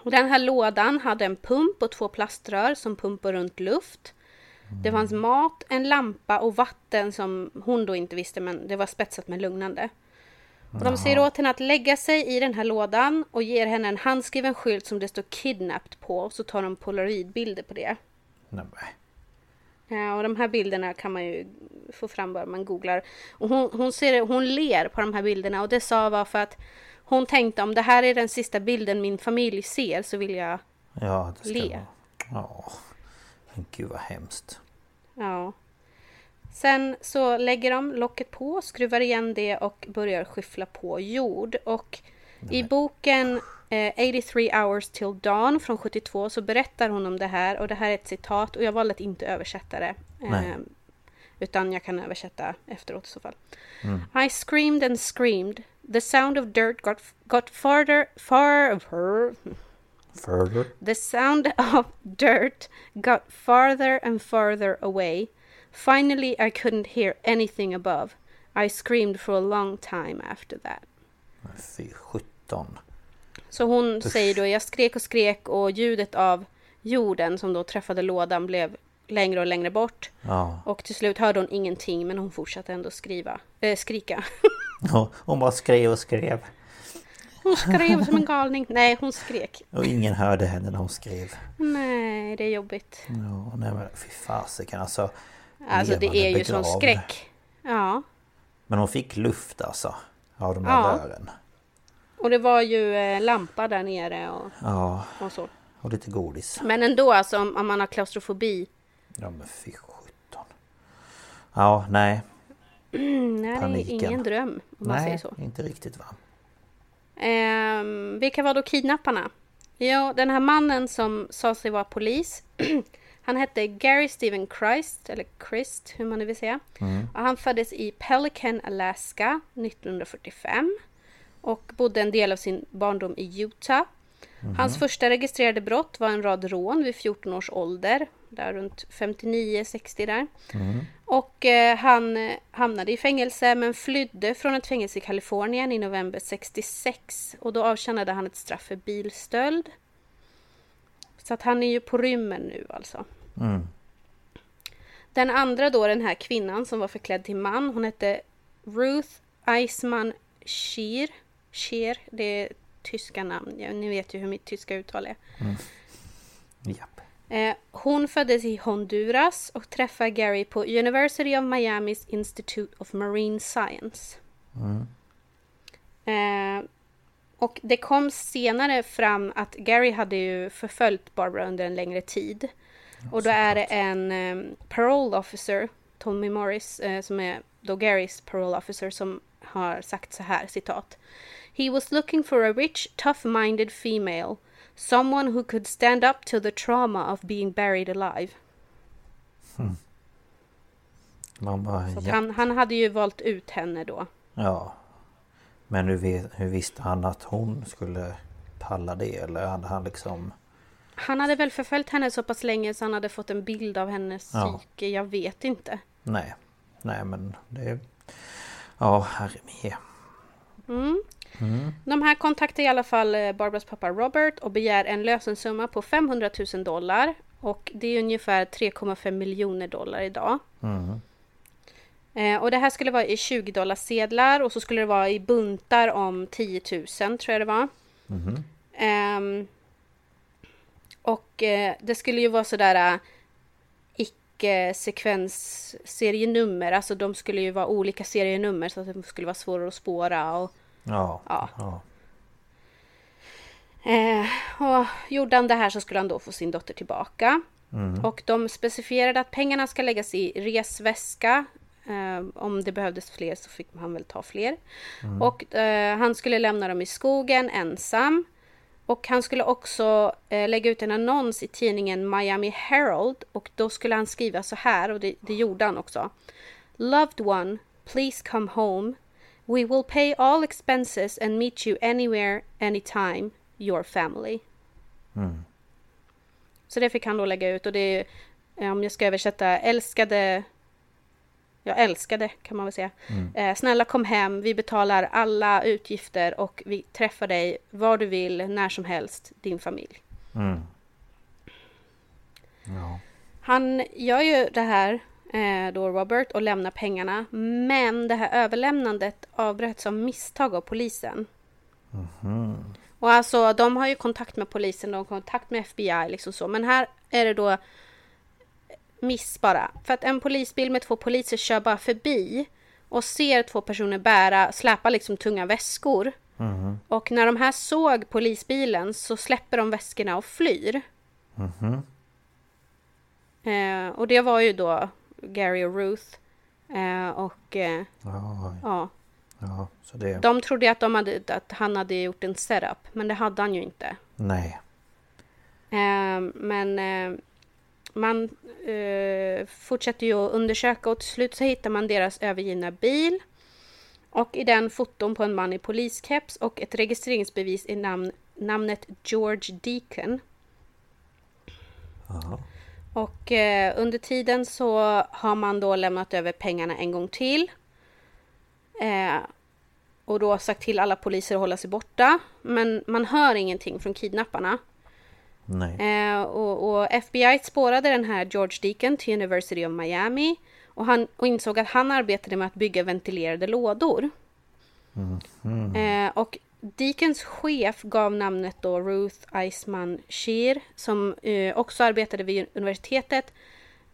och den här lådan hade en pump och två plaströr som pumpar runt luft. Det fanns mat, en lampa och vatten som hon då inte visste men det var spetsat med lugnande. Och de säger åt henne att lägga sig i den här lådan och ger henne en handskriven skylt som det står kidnapped på. Och så tar de polaroidbilder på det. Nej. Ja, och de här bilderna kan man ju få fram bara man googlar. Och hon, hon, ser, hon ler på de här bilderna och det sa var för att hon tänkte om det här är den sista bilden min familj ser så vill jag Ja, det ska Le. vara... Ja. Men gud vad hemskt. Ja. Sen så lägger de locket på, skruvar igen det och börjar skyffla på jord. Och i boken eh, 83 hours till dawn från 72 så berättar hon om det här och det här är ett citat och jag valde att inte översätta det. Nej. Eh, utan jag kan översätta efteråt i så fall. I screamed and screamed. The sound of dirt got, got farther, far, Further. The sound of dirt got farther and farther away. Finally, I couldn't hear anything above. I screamed for a long time after that. Fy sjutton. Så hon säger då, jag skrek och skrek och ljudet av jorden som då träffade lådan blev längre och längre bort. Ja. Och till slut hörde hon ingenting men hon fortsatte ändå skriva, äh, skrika. [LAUGHS] Ja, Hon bara skrev och skrev. Hon skrev som en galning. Nej, hon skrek. Och ingen hörde henne när hon skrev. Nej, det är jobbigt. Ja, nej men fy fasiken alltså. Alltså det är ju begravd. skräck. Ja. Men hon fick luft alltså. Av de här Ja. rören. Och det var ju eh, lampa där nere och, Ja, och så. och lite godis. Men ändå alltså om, om man har klaustrofobi. Ja men fy sjutton. Ja, nej. Mm, [CLEARS THROAT] nej, det är Paniken. ingen dröm om man säger Nej, så. inte riktigt va. Ehm, vilka var då kidnapparna? Jo, den här mannen som sa sig vara polis. [CLEARS THROAT] han hette Gary Stephen Christ, eller Christ, hur man nu vill säga. Och han föddes i Pelican, Alaska 1945. Och bodde en del av sin barndom i Utah. Hans första registrerade brott var en rad rån vid 14 års ålder. Där runt 59-60 där. Och eh, han eh, hamnade i fängelse men flydde från ett fängelse i Kalifornien i november 66. Och då avtjänade han ett straff för bilstöld. Så att han är ju på rymmen nu alltså. Mm. Den andra då, den här kvinnan som var förklädd till man, hon hette Ruth Eisman Schier. Schier, det är tyska namn. Ja, ni vet ju hur mitt tyska uttal är. Japp. Eh, hon föddes i Honduras och träffade Gary på University of Miamis Institute of Marine Science. Eh, och det kom senare fram att Gary hade ju förföljt Barbara under en längre tid. Och då är det en eh, parole officer, Tommy Morris, eh, som är då Garys parole officer, som har sagt så här, citat. He was looking for a rich, tough-minded female. Someone who could stand up to the trauma of being buried alive. Man bara, Så ja. han, han hade ju valt ut henne då. ja. Men hur, hur visste han att hon skulle palla det? Eller hade han liksom... Han hade väl förföljt henne så pass länge så han hade fått en bild av hennes Ja. psyke. Jag vet inte. Nej. Nej men det... Ja, herre med. De här kontaktar i alla fall eh, Barbaras pappa Robert och begär en lösensumma på 500 000 dollar. Och det är ungefär 3,5 miljoner dollar idag. Eh, och det här skulle vara i 20 dollar sedlar och så skulle det vara i buntar om 10 000 tror jag det var. Ehm, och eh, det skulle ju vara sådär uh, icke-sekvensserienummer. Alltså de skulle ju vara olika serienummer så att de skulle vara svårare att spåra. Och, Ja. Ja. ja. Eh, och gjorde han det här så skulle han då få sin dotter tillbaka. Och de specificerade att pengarna ska läggas i resväska Eh, om det behövdes fler så fick han väl ta fler. Och eh, han skulle lämna dem i skogen ensam. Och han skulle också eh, lägga ut en annons i tidningen Miami Herald och då skulle han skriva så här och det, det gjorde han också. Loved one, please come home. We will pay all expenses and meet you anywhere, anytime, your family. Så det fick han då lägga ut och det är, eh, om jag ska översätta, älskade jag älskade kan man väl säga. Eh, snälla kom hem, vi betalar alla utgifter och vi träffar dig var du vill, när som helst, din familj. Mm. Ja. Han gör ju det här eh, då Robert och lämnar pengarna. Men det här överlämnandet avbröts av misstag av polisen. Och alltså de har ju kontakt med polisen, de har kontakt med FBI liksom så. Men här är det då miss bara. För att en polisbil med två poliser kör bara förbi och ser två personer bära, släpa liksom tunga väskor. Och när de här såg polisbilen så släpper de väskorna och flyr. Eh, och det var ju då Gary och Ruth. Eh, och eh, Ja, ja, ja, så det... de trodde att, de hade, att han hade gjort en setup. Men det hade han ju inte. Nej. Eh, men eh, man eh, fortsätter ju att undersöka och till slut så hittar man deras övergivna bil. Och i den foton på en man i poliskeps och ett registreringsbevis i namn, namnet George Deacon. Jaha. Och eh, under tiden så har man då lämnat över pengarna en gång till. Eh, och då sagt till alla poliser att hålla sig borta. Men man hör ingenting från kidnapparna. Eh, och, och FBI spårade den här George Deacon till University of Miami. Och, han, och insåg att han arbetade med att bygga ventilerade lådor. Eh, och Deacons chef gav namnet då Ruth Eisman Shear som eh, också arbetade vid universitetet.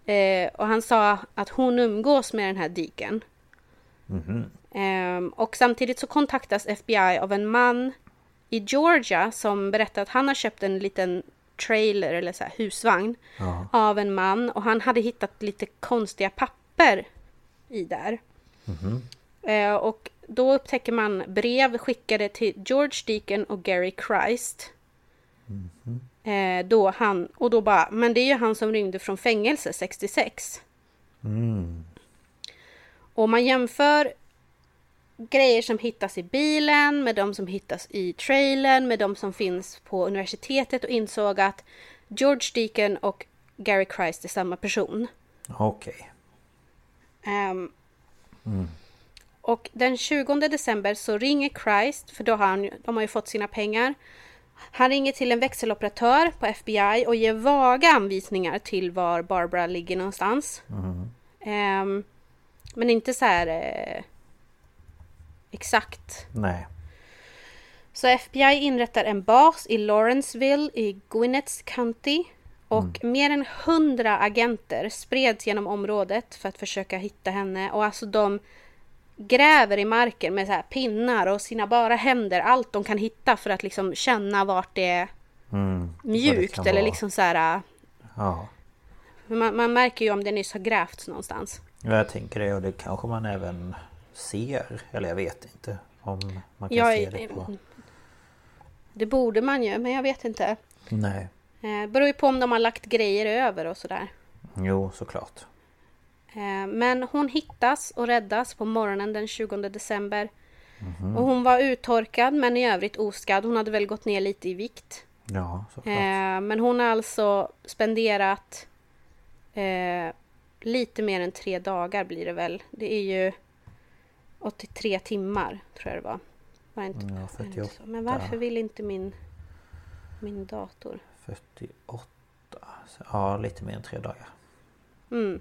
Eh, och han sa att hon umgås med den här Deacon. Eh, och samtidigt så kontaktas FBI av en man i Georgia som berättar att han har köpt en liten trailer eller så här husvagn Ja. av en man och han hade hittat lite konstiga papper i där. Eh, och då upptäcker man brev skickade till George Deacon och Gary Christ. Eh, då han, och då bara, men det är ju han som rymde från fängelse 66. Och man jämför grejer som hittas i bilen med de som hittas i trailern med de som finns på universitetet och insåg att George Deacon och Gary Christ är samma person. Okej. Ehm, Och den 20 december så ringer Christ, för då har han, de har ju fått sina pengar. Han ringer till en växeloperatör på FBI och ger vaga anvisningar till var Barbara ligger någonstans. Ehm, men inte så här eh, exakt. Nej. Så FBI inrättar en bas i Lawrenceville i Gwinnett County. Och mer än hundra agenter spreds genom området för att försöka hitta henne. Och alltså de gräver i marken med så här pinnar och sina bara händer. Allt de kan hitta för att liksom känna vart det är Mm. Det mjukt. kan Eller vara. liksom så här... Ja. Man, man märker ju om det nyss har grävts någonstans. Jag tänker det och det kanske man även ser. Eller jag vet inte. Om man kan Jag- se det på... Det borde man ju, men jag vet inte. Nej. Eh, beror ju på om de har lagt grejer över och sådär. Jo, såklart. Eh, Men hon hittas och räddas på morgonen den 20 december. Och hon var uttorkad men i övrigt oskadd. Hon hade väl gått ner lite i vikt. Ja, såklart. Eh, Men hon har alltså spenderat lite mer än tre dagar blir det väl. Det är ju 83 timmar tror jag det var. var inte, Ja, det inte 48. så? Men varför vill inte min, min dator? 48. Så, Ja, lite mer än tre dagar. Mm.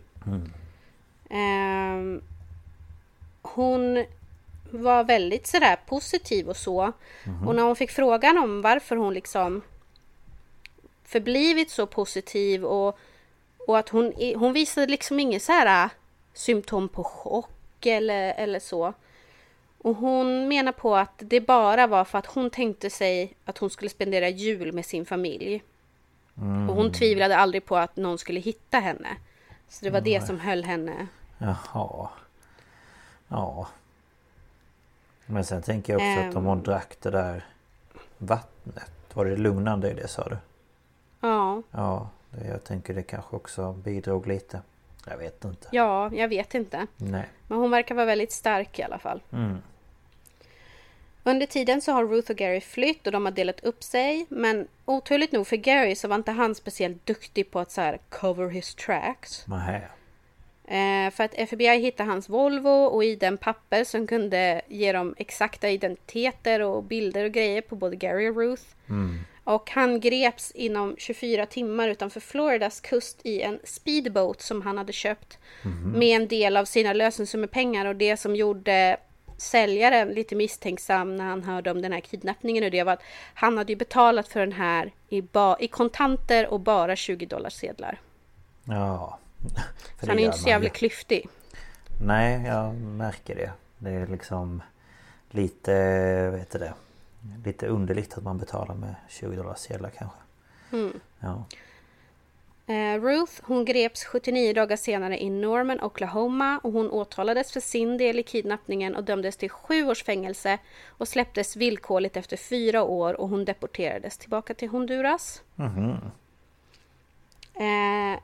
Ehm, hon var väldigt sådär positiv och så. Och när hon fick frågan om varför hon liksom förblivit så positiv och, och att hon, hon visade liksom inget så här symptom på chock eller, eller så. Och hon menar på att det bara var för att hon tänkte sig att hon skulle spendera jul med sin familj. Och hon tvivlade aldrig på att någon skulle hitta henne. Så det var det som höll henne. Jaha. Ja. Men sen tänker jag också att om Ehm. hon drack det där vattnet. Var det lugnande i det sa du? Ja, Ja, jag tänker det kanske också bidrog lite. Jag vet inte. ja, jag vet inte. Nej. Men hon verkar vara väldigt stark i alla fall. Mm. Under tiden så har Ruth och Gary flytt och de har delat upp sig. Men oturligt nog för Gary så var inte han speciellt duktig på att så här cover his tracks. Nähä. Eh, för att FBI hittade hans Volvo och i den papper som kunde ge dem exakta identiteter och bilder och grejer på både Gary och Ruth. Och han greps inom 24 timmar utanför Floridas kust i en speedboat som han hade köpt med en del av sina lösensummepengar och det som gjorde säljaren lite misstänksam när han hörde om den här kidnappningen och det var att han hade ju betalat för den här i, ba- i kontanter och bara 20 dollar sedlar. Ja. [LAUGHS] Så han är inte så jävla klyftig. Nej, jag märker det. Det är liksom lite, vad heter det? Lite underligt att man betalar med 20 dollar sedlar kanske. Mm. Ja. Eh, Ruth hon greps 79 dagar senare i Norman, Oklahoma och hon åtalades för sin del i kidnappningen och dömdes till sju års fängelse och släpptes villkorligt efter fyra år och hon deporterades tillbaka till Honduras. Eh,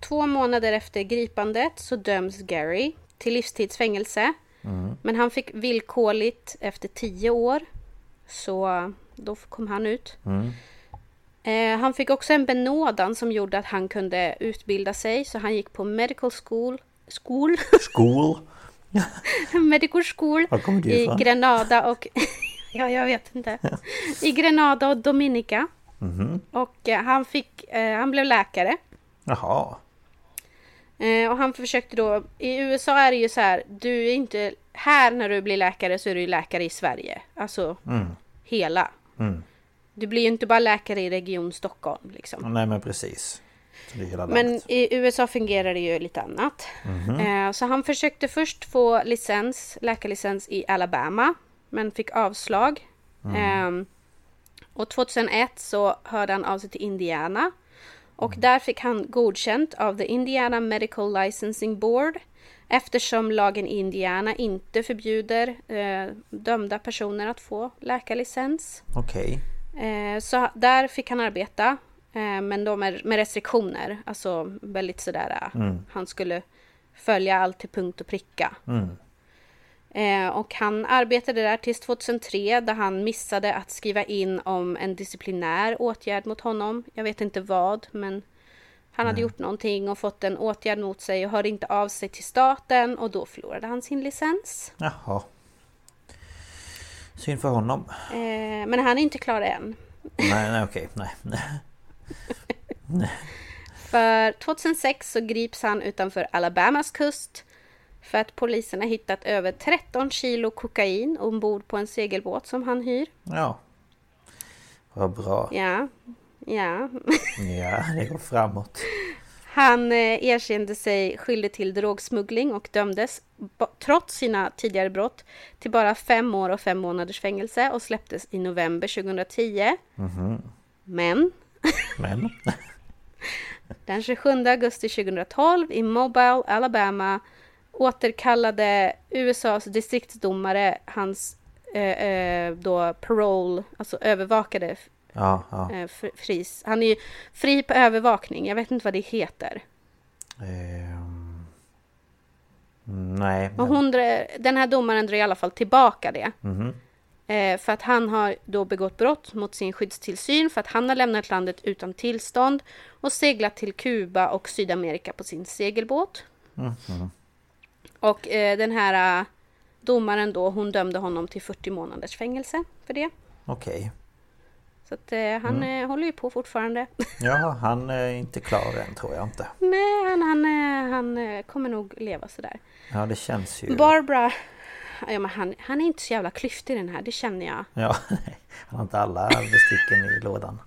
två månader efter gripandet så döms Gary till livstidsfängelse. Men han fick villkorligt efter tio år. Så då kom han ut. Eh, han fick också en benådan som gjorde att han kunde utbilda sig. Så han gick på medical school. School? [LAUGHS] School. medical school i? Grenada och... [LAUGHS] ja, jag vet inte. I Grenada och Dominica. Mhm. Och eh, han fick... Eh, han blev läkare. Jaha. Eh, och han försökte då... I USA är det ju så här, du är inte... Här när du blir läkare så är du ju läkare i Sverige. Alltså hela. Du blir ju inte bara läkare i Region Stockholm liksom. Nej men precis. Men i USA fungerar det ju lite annat. Eh, Så han försökte först få licens, läkarlicens i Alabama. Men fick avslag. Ehm, Och 2001 så hörde han av sig till Indiana. Och där fick han godkänt av the Indiana Medical Licensing Board. Eftersom lagen i Indiana inte förbjuder eh, dömda personer att få läkarlicens. Okej. Eh, så där fick han arbeta. Eh, men då med, med restriktioner. Alltså väldigt sådär. eh, Han skulle följa allt till punkt och pricka. Eh, och han arbetade där tills 2003 där han missade att skriva in om en disciplinär åtgärd mot honom. Jag vet inte vad men han hade gjort någonting och fått en åtgärd mot sig och hörde inte av sig till staten och då förlorade han sin licens. Jaha. Synd för honom. Eh, men han är inte klar än. Nej, nej okej. Nej. [LAUGHS] För 2006 så grips han utanför Alabamas kust för att polisen har hittat över 13 kilo kokain ombord på en segelbåt som han hyr. Ja. Vad bra. Ja, ja. Ja, det går framåt. Han eh, erkände sig skyldig till drogsmuggling och dömdes, trots sina tidigare brott, till bara fem år och fem månaders fängelse och släpptes i november 2010. Men [LAUGHS] Men. Den 27 augusti 2012 i Mobile, Alabama återkallade USAs distriktsdomare hans eh, eh, då parole, alltså övervakade Ja, ja. eh, fr- fris. Han är ju fri på övervakning, jag vet inte vad det heter. Ehm. Nej. Men hon, den här domaren drar i alla fall tillbaka det. Mhm. Eh, för att han har då begått brott mot sin skyddstillsyn för att han har lämnat landet utan tillstånd och seglat till Kuba och Sydamerika på sin segelbåt. Och eh, den här domaren då, hon dömde honom till 40 månaders fängelse för det. Okej. Så att eh, han eh, håller ju på fortfarande. [LAUGHS] Ja, han är inte klar än tror jag inte. Nej, han, han, eh, han eh, kommer nog leva sådär. Ja, det känns ju... Barbara, ja, men han, han är inte så jävla klyftig den här, det känner jag. Ja, [LAUGHS] nej. Han har inte alla besticken i lådan.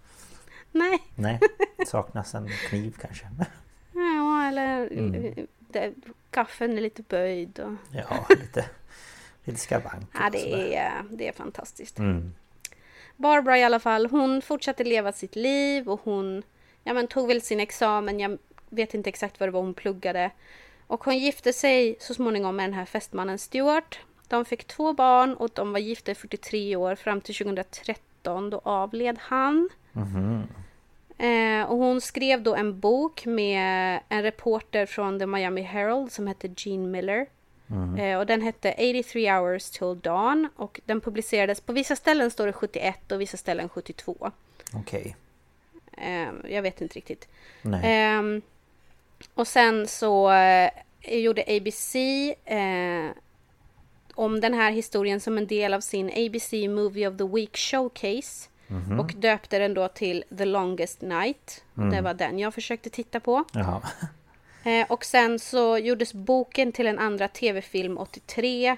Nej, Nej, [LAUGHS] saknas en kniv kanske. ja, eller Mm. eh, det, kaffen är lite böjd. Och, Ja, lite, lite skavanker ja, det, är, det är fantastiskt. Mm. Barbara i alla fall, hon fortsatte leva sitt liv och hon ja, men, tog väl sin examen. Jag vet inte exakt vad det var hon pluggade. Och hon gifte sig så småningom med den här fästmannen Stuart. De fick två barn och de var gifta i 43 år fram till 2013. Då avled han. Eh, och hon skrev då en bok med en reporter från The Miami Herald som hette Gene Miller. Eh, och den hette 83 hours till dawn och den publicerades på vissa ställen står det 71 och vissa ställen 72. Okej. Eh, jag vet inte riktigt. Ehm, och sen så eh, gjorde ABC eh, om den här historien som en del av sin ABC Movie of the Week Showcase. Och döpte den då till The Longest Night. Och Det var den jag försökte titta på. Jaha. Eh, och sen så gjordes boken till en andra tv-film 83.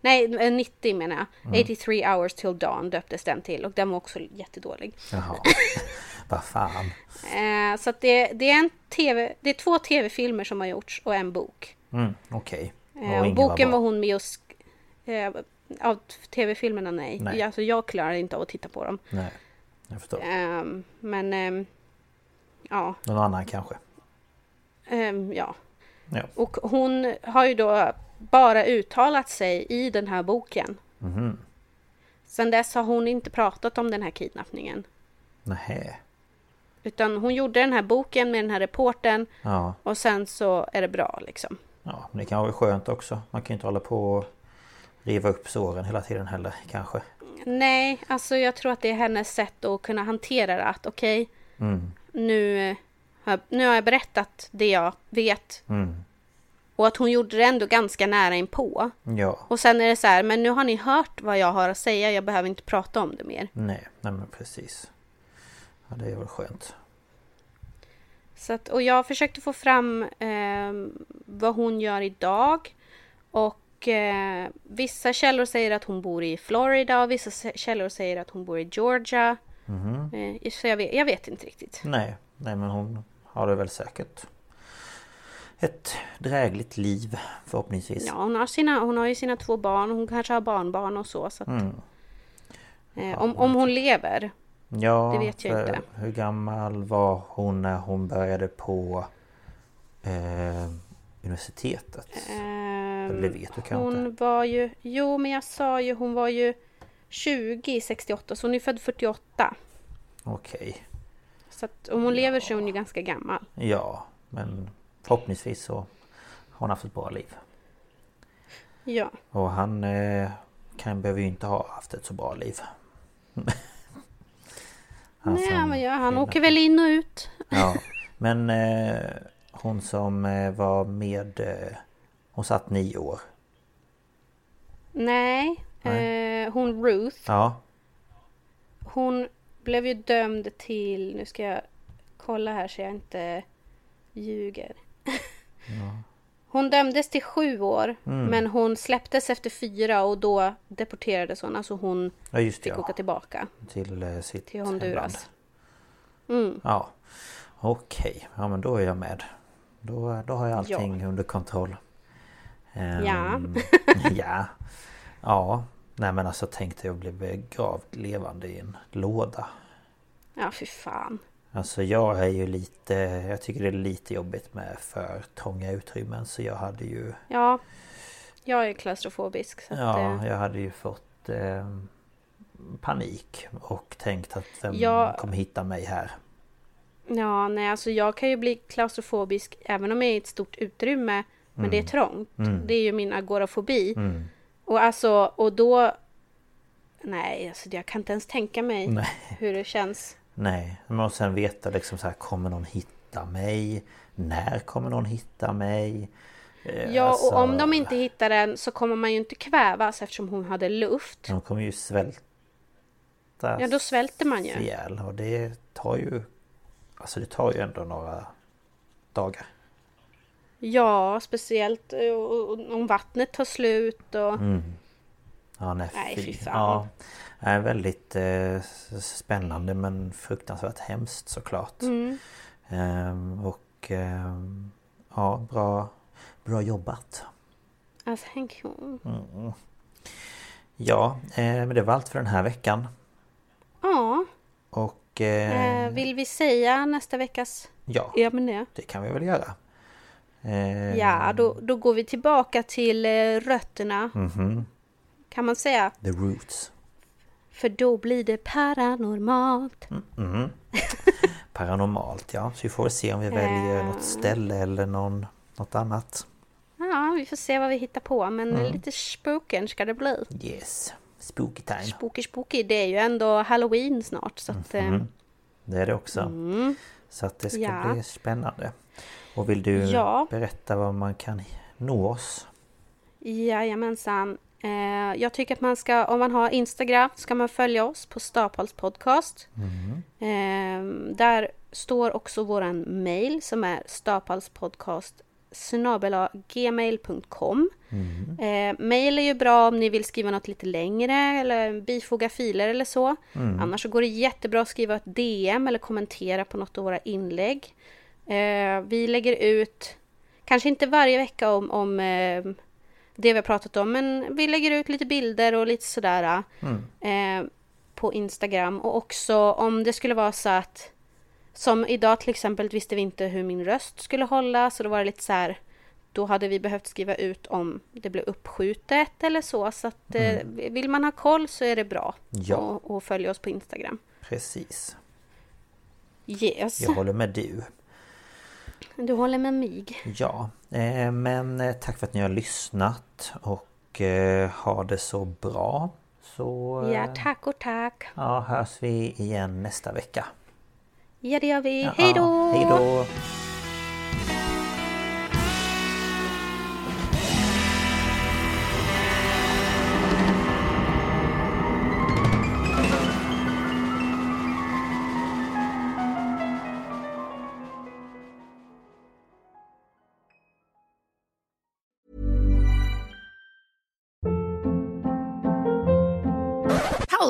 Nej, eh, 90 menar jag. 83 hours till dawn döptes den till. Och den var också jättedålig. Jaha. [LAUGHS] Vad fan. Eh, så att det, det, är en TV, det är två tv-filmer som har gjorts och en bok. Mm, Okej. Och Eh, boken bra. var hon med och eh, Av tv-filmerna nej. Nej. Alltså, jag klarar inte av att titta på dem. Nej. Jag förstår. Ehm, men ehm, ja, Någon annan kanske. Ehm, ja. Ja. Och hon har ju då bara uttalat sig i den här boken. Mhm. Sen dess har hon inte pratat om den här kidnappningen. Nähä. Utan hon gjorde den här boken med den här reporten Ja. och sen så är det bra liksom. Ja, men det kan vara skönt också. Man kan ju inte hålla på och riva upp såren hela tiden heller kanske. Nej, alltså jag tror att det är hennes sätt att kunna hantera det. Att okej, Mm. nu, nu har jag berättat det jag vet. Mm. Och att hon gjorde det ändå ganska nära inpå. Ja. Och sen är det så här, men nu har ni hört vad jag har att säga. Jag behöver inte prata om det mer. Nej, nej men precis. Ja, det är väl skönt. Så att, och jag försökte få fram eh, vad hon gör idag. Och eh, vissa källor säger att hon bor i Florida och vissa källor säger att hon bor i Georgia. Eh, så jag vet, jag vet inte riktigt. Nej, nej men hon har det väl säkert ett drägligt liv förhoppningsvis. Ja, hon har, sina, hon har ju sina två barn. Hon kanske har barnbarn och så. så att, Mm. eh, om, om hon lever. Ja, Det vet jag inte. Hur gammal var hon när hon började på eh, universitetet? Ehm, det vet du kanske Hon inte. var ju... Jo, men jag sa ju hon var ju 20 i 68. Så hon är född 48. Okej. Så att om hon lever så är hon ju ganska gammal. Ja, men förhoppningsvis så har hon haft ett bra liv. Ja. Och han eh, kan, behöver ju inte ha haft ett så bra liv. [LAUGHS] Han Nej, som men ja, han kidnappade- åker väl in och ut. [LAUGHS] Ja, men eh, hon som eh, var med... Eh, hon satt nio år. Nej, Eh, hon Ruth. Ja, Hon blev ju dömd till... Nu ska jag kolla här så jag inte ljuger. [LAUGHS] Hon dömdes till sju år. Mm. Men hon släpptes efter fyra och då deporterades hon. Alltså hon ja det, fick ja. åka tillbaka Till eh, sitt till. Honduras. Mm. Ja, okej. Ja men då är jag med. Då, då har jag allting under kontroll. Ehm, Ja. [LAUGHS] ja. Ja. Nej men alltså tänkte jag bli begravd levande i en låda. Ja, fy fan. Alltså jag är ju lite... Jag tycker det är lite jobbigt med för trånga utrymmen så jag hade ju... Ja, jag är klaustrofobisk. Så att, Ja, eh, jag hade ju fått eh, panik och tänkt att vem Ja. kommer hitta mig här? ja, nej, alltså jag kan ju bli klaustrofobisk även om jag är i ett stort utrymme. Men det är trångt. Mm. Det är ju min agorafobi. Mm. Och alltså, och då... Nej, alltså jag kan inte ens tänka mig Nej. hur det känns. Nej, man måste sen veta liksom så här, kommer någon hitta mig? När kommer någon hitta mig? Eh, Ja, alltså, och om de inte hittar den så kommer man ju inte kvävas eftersom hon hade luft. De kommer ju svälta Ja, då svälter man ju. ihjäl och det tar ju... Alltså det tar ju ändå några dagar. Ja, speciellt eh, om vattnet tar slut och... Mm. Ja, nej, Nej, fy fan. Ja, är väldigt eh, spännande men fruktansvärt hemskt såklart. Mm. Ehm, och ehm, ja, bra, bra jobbat. Alltså, thank you. Mm. Ja, eh, men det var allt för den här veckan. Ja, Och eh, eh, vill vi säga nästa veckas ja, ämne? det kan vi väl göra. Eh, Ja, då, då går vi tillbaka till eh, rötterna. Mhm. Kan man säga. The Roots. För då blir det paranormalt. [LAUGHS] Paranormalt ja. Så vi får se om vi väljer något ställe eller någon, något annat. Ja, vi får se vad vi hittar på. Men lite spooken ska det bli. Yes. Spooky time. Spooky spooky. Det är ju ändå halloween snart. Så att, eh, Det är det också. Så att det ska Mm. Ja. bli spännande. Och vill du Ja. berätta var man kan nå oss? Jajamensan. Eh, jag tycker att man ska, om man har Instagram, ska man följa oss på Stapals podcast. Eh, där står också våran mail som är stapalspodcast gmail.com eh, Mail är ju bra om ni vill skriva något lite längre eller bifoga filer eller så. Annars så går det jättebra att skriva ett DM eller kommentera på något av våra inlägg. Eh, vi lägger ut, kanske inte varje vecka om, om eh, det vi har pratat om, men vi lägger ut lite bilder och lite sådär eh, på Instagram. Och också om det skulle vara så att, som idag till exempel visste vi inte hur min röst skulle hålla, så då var det lite så här, då hade vi behövt skriva ut om det blev uppskjutet eller så. Så att eh, vill man ha koll så är det bra Ja. att följa oss på Instagram. Precis. Yes, Jag håller med du. Du håller med mig. Ja, eh, men eh, tack för att ni har lyssnat och eh, ha det så bra. Så Ja, tack och tack. ja, hörs vi igen nästa vecka. Ja, det gör vi. Ja, Hej då! Hej då!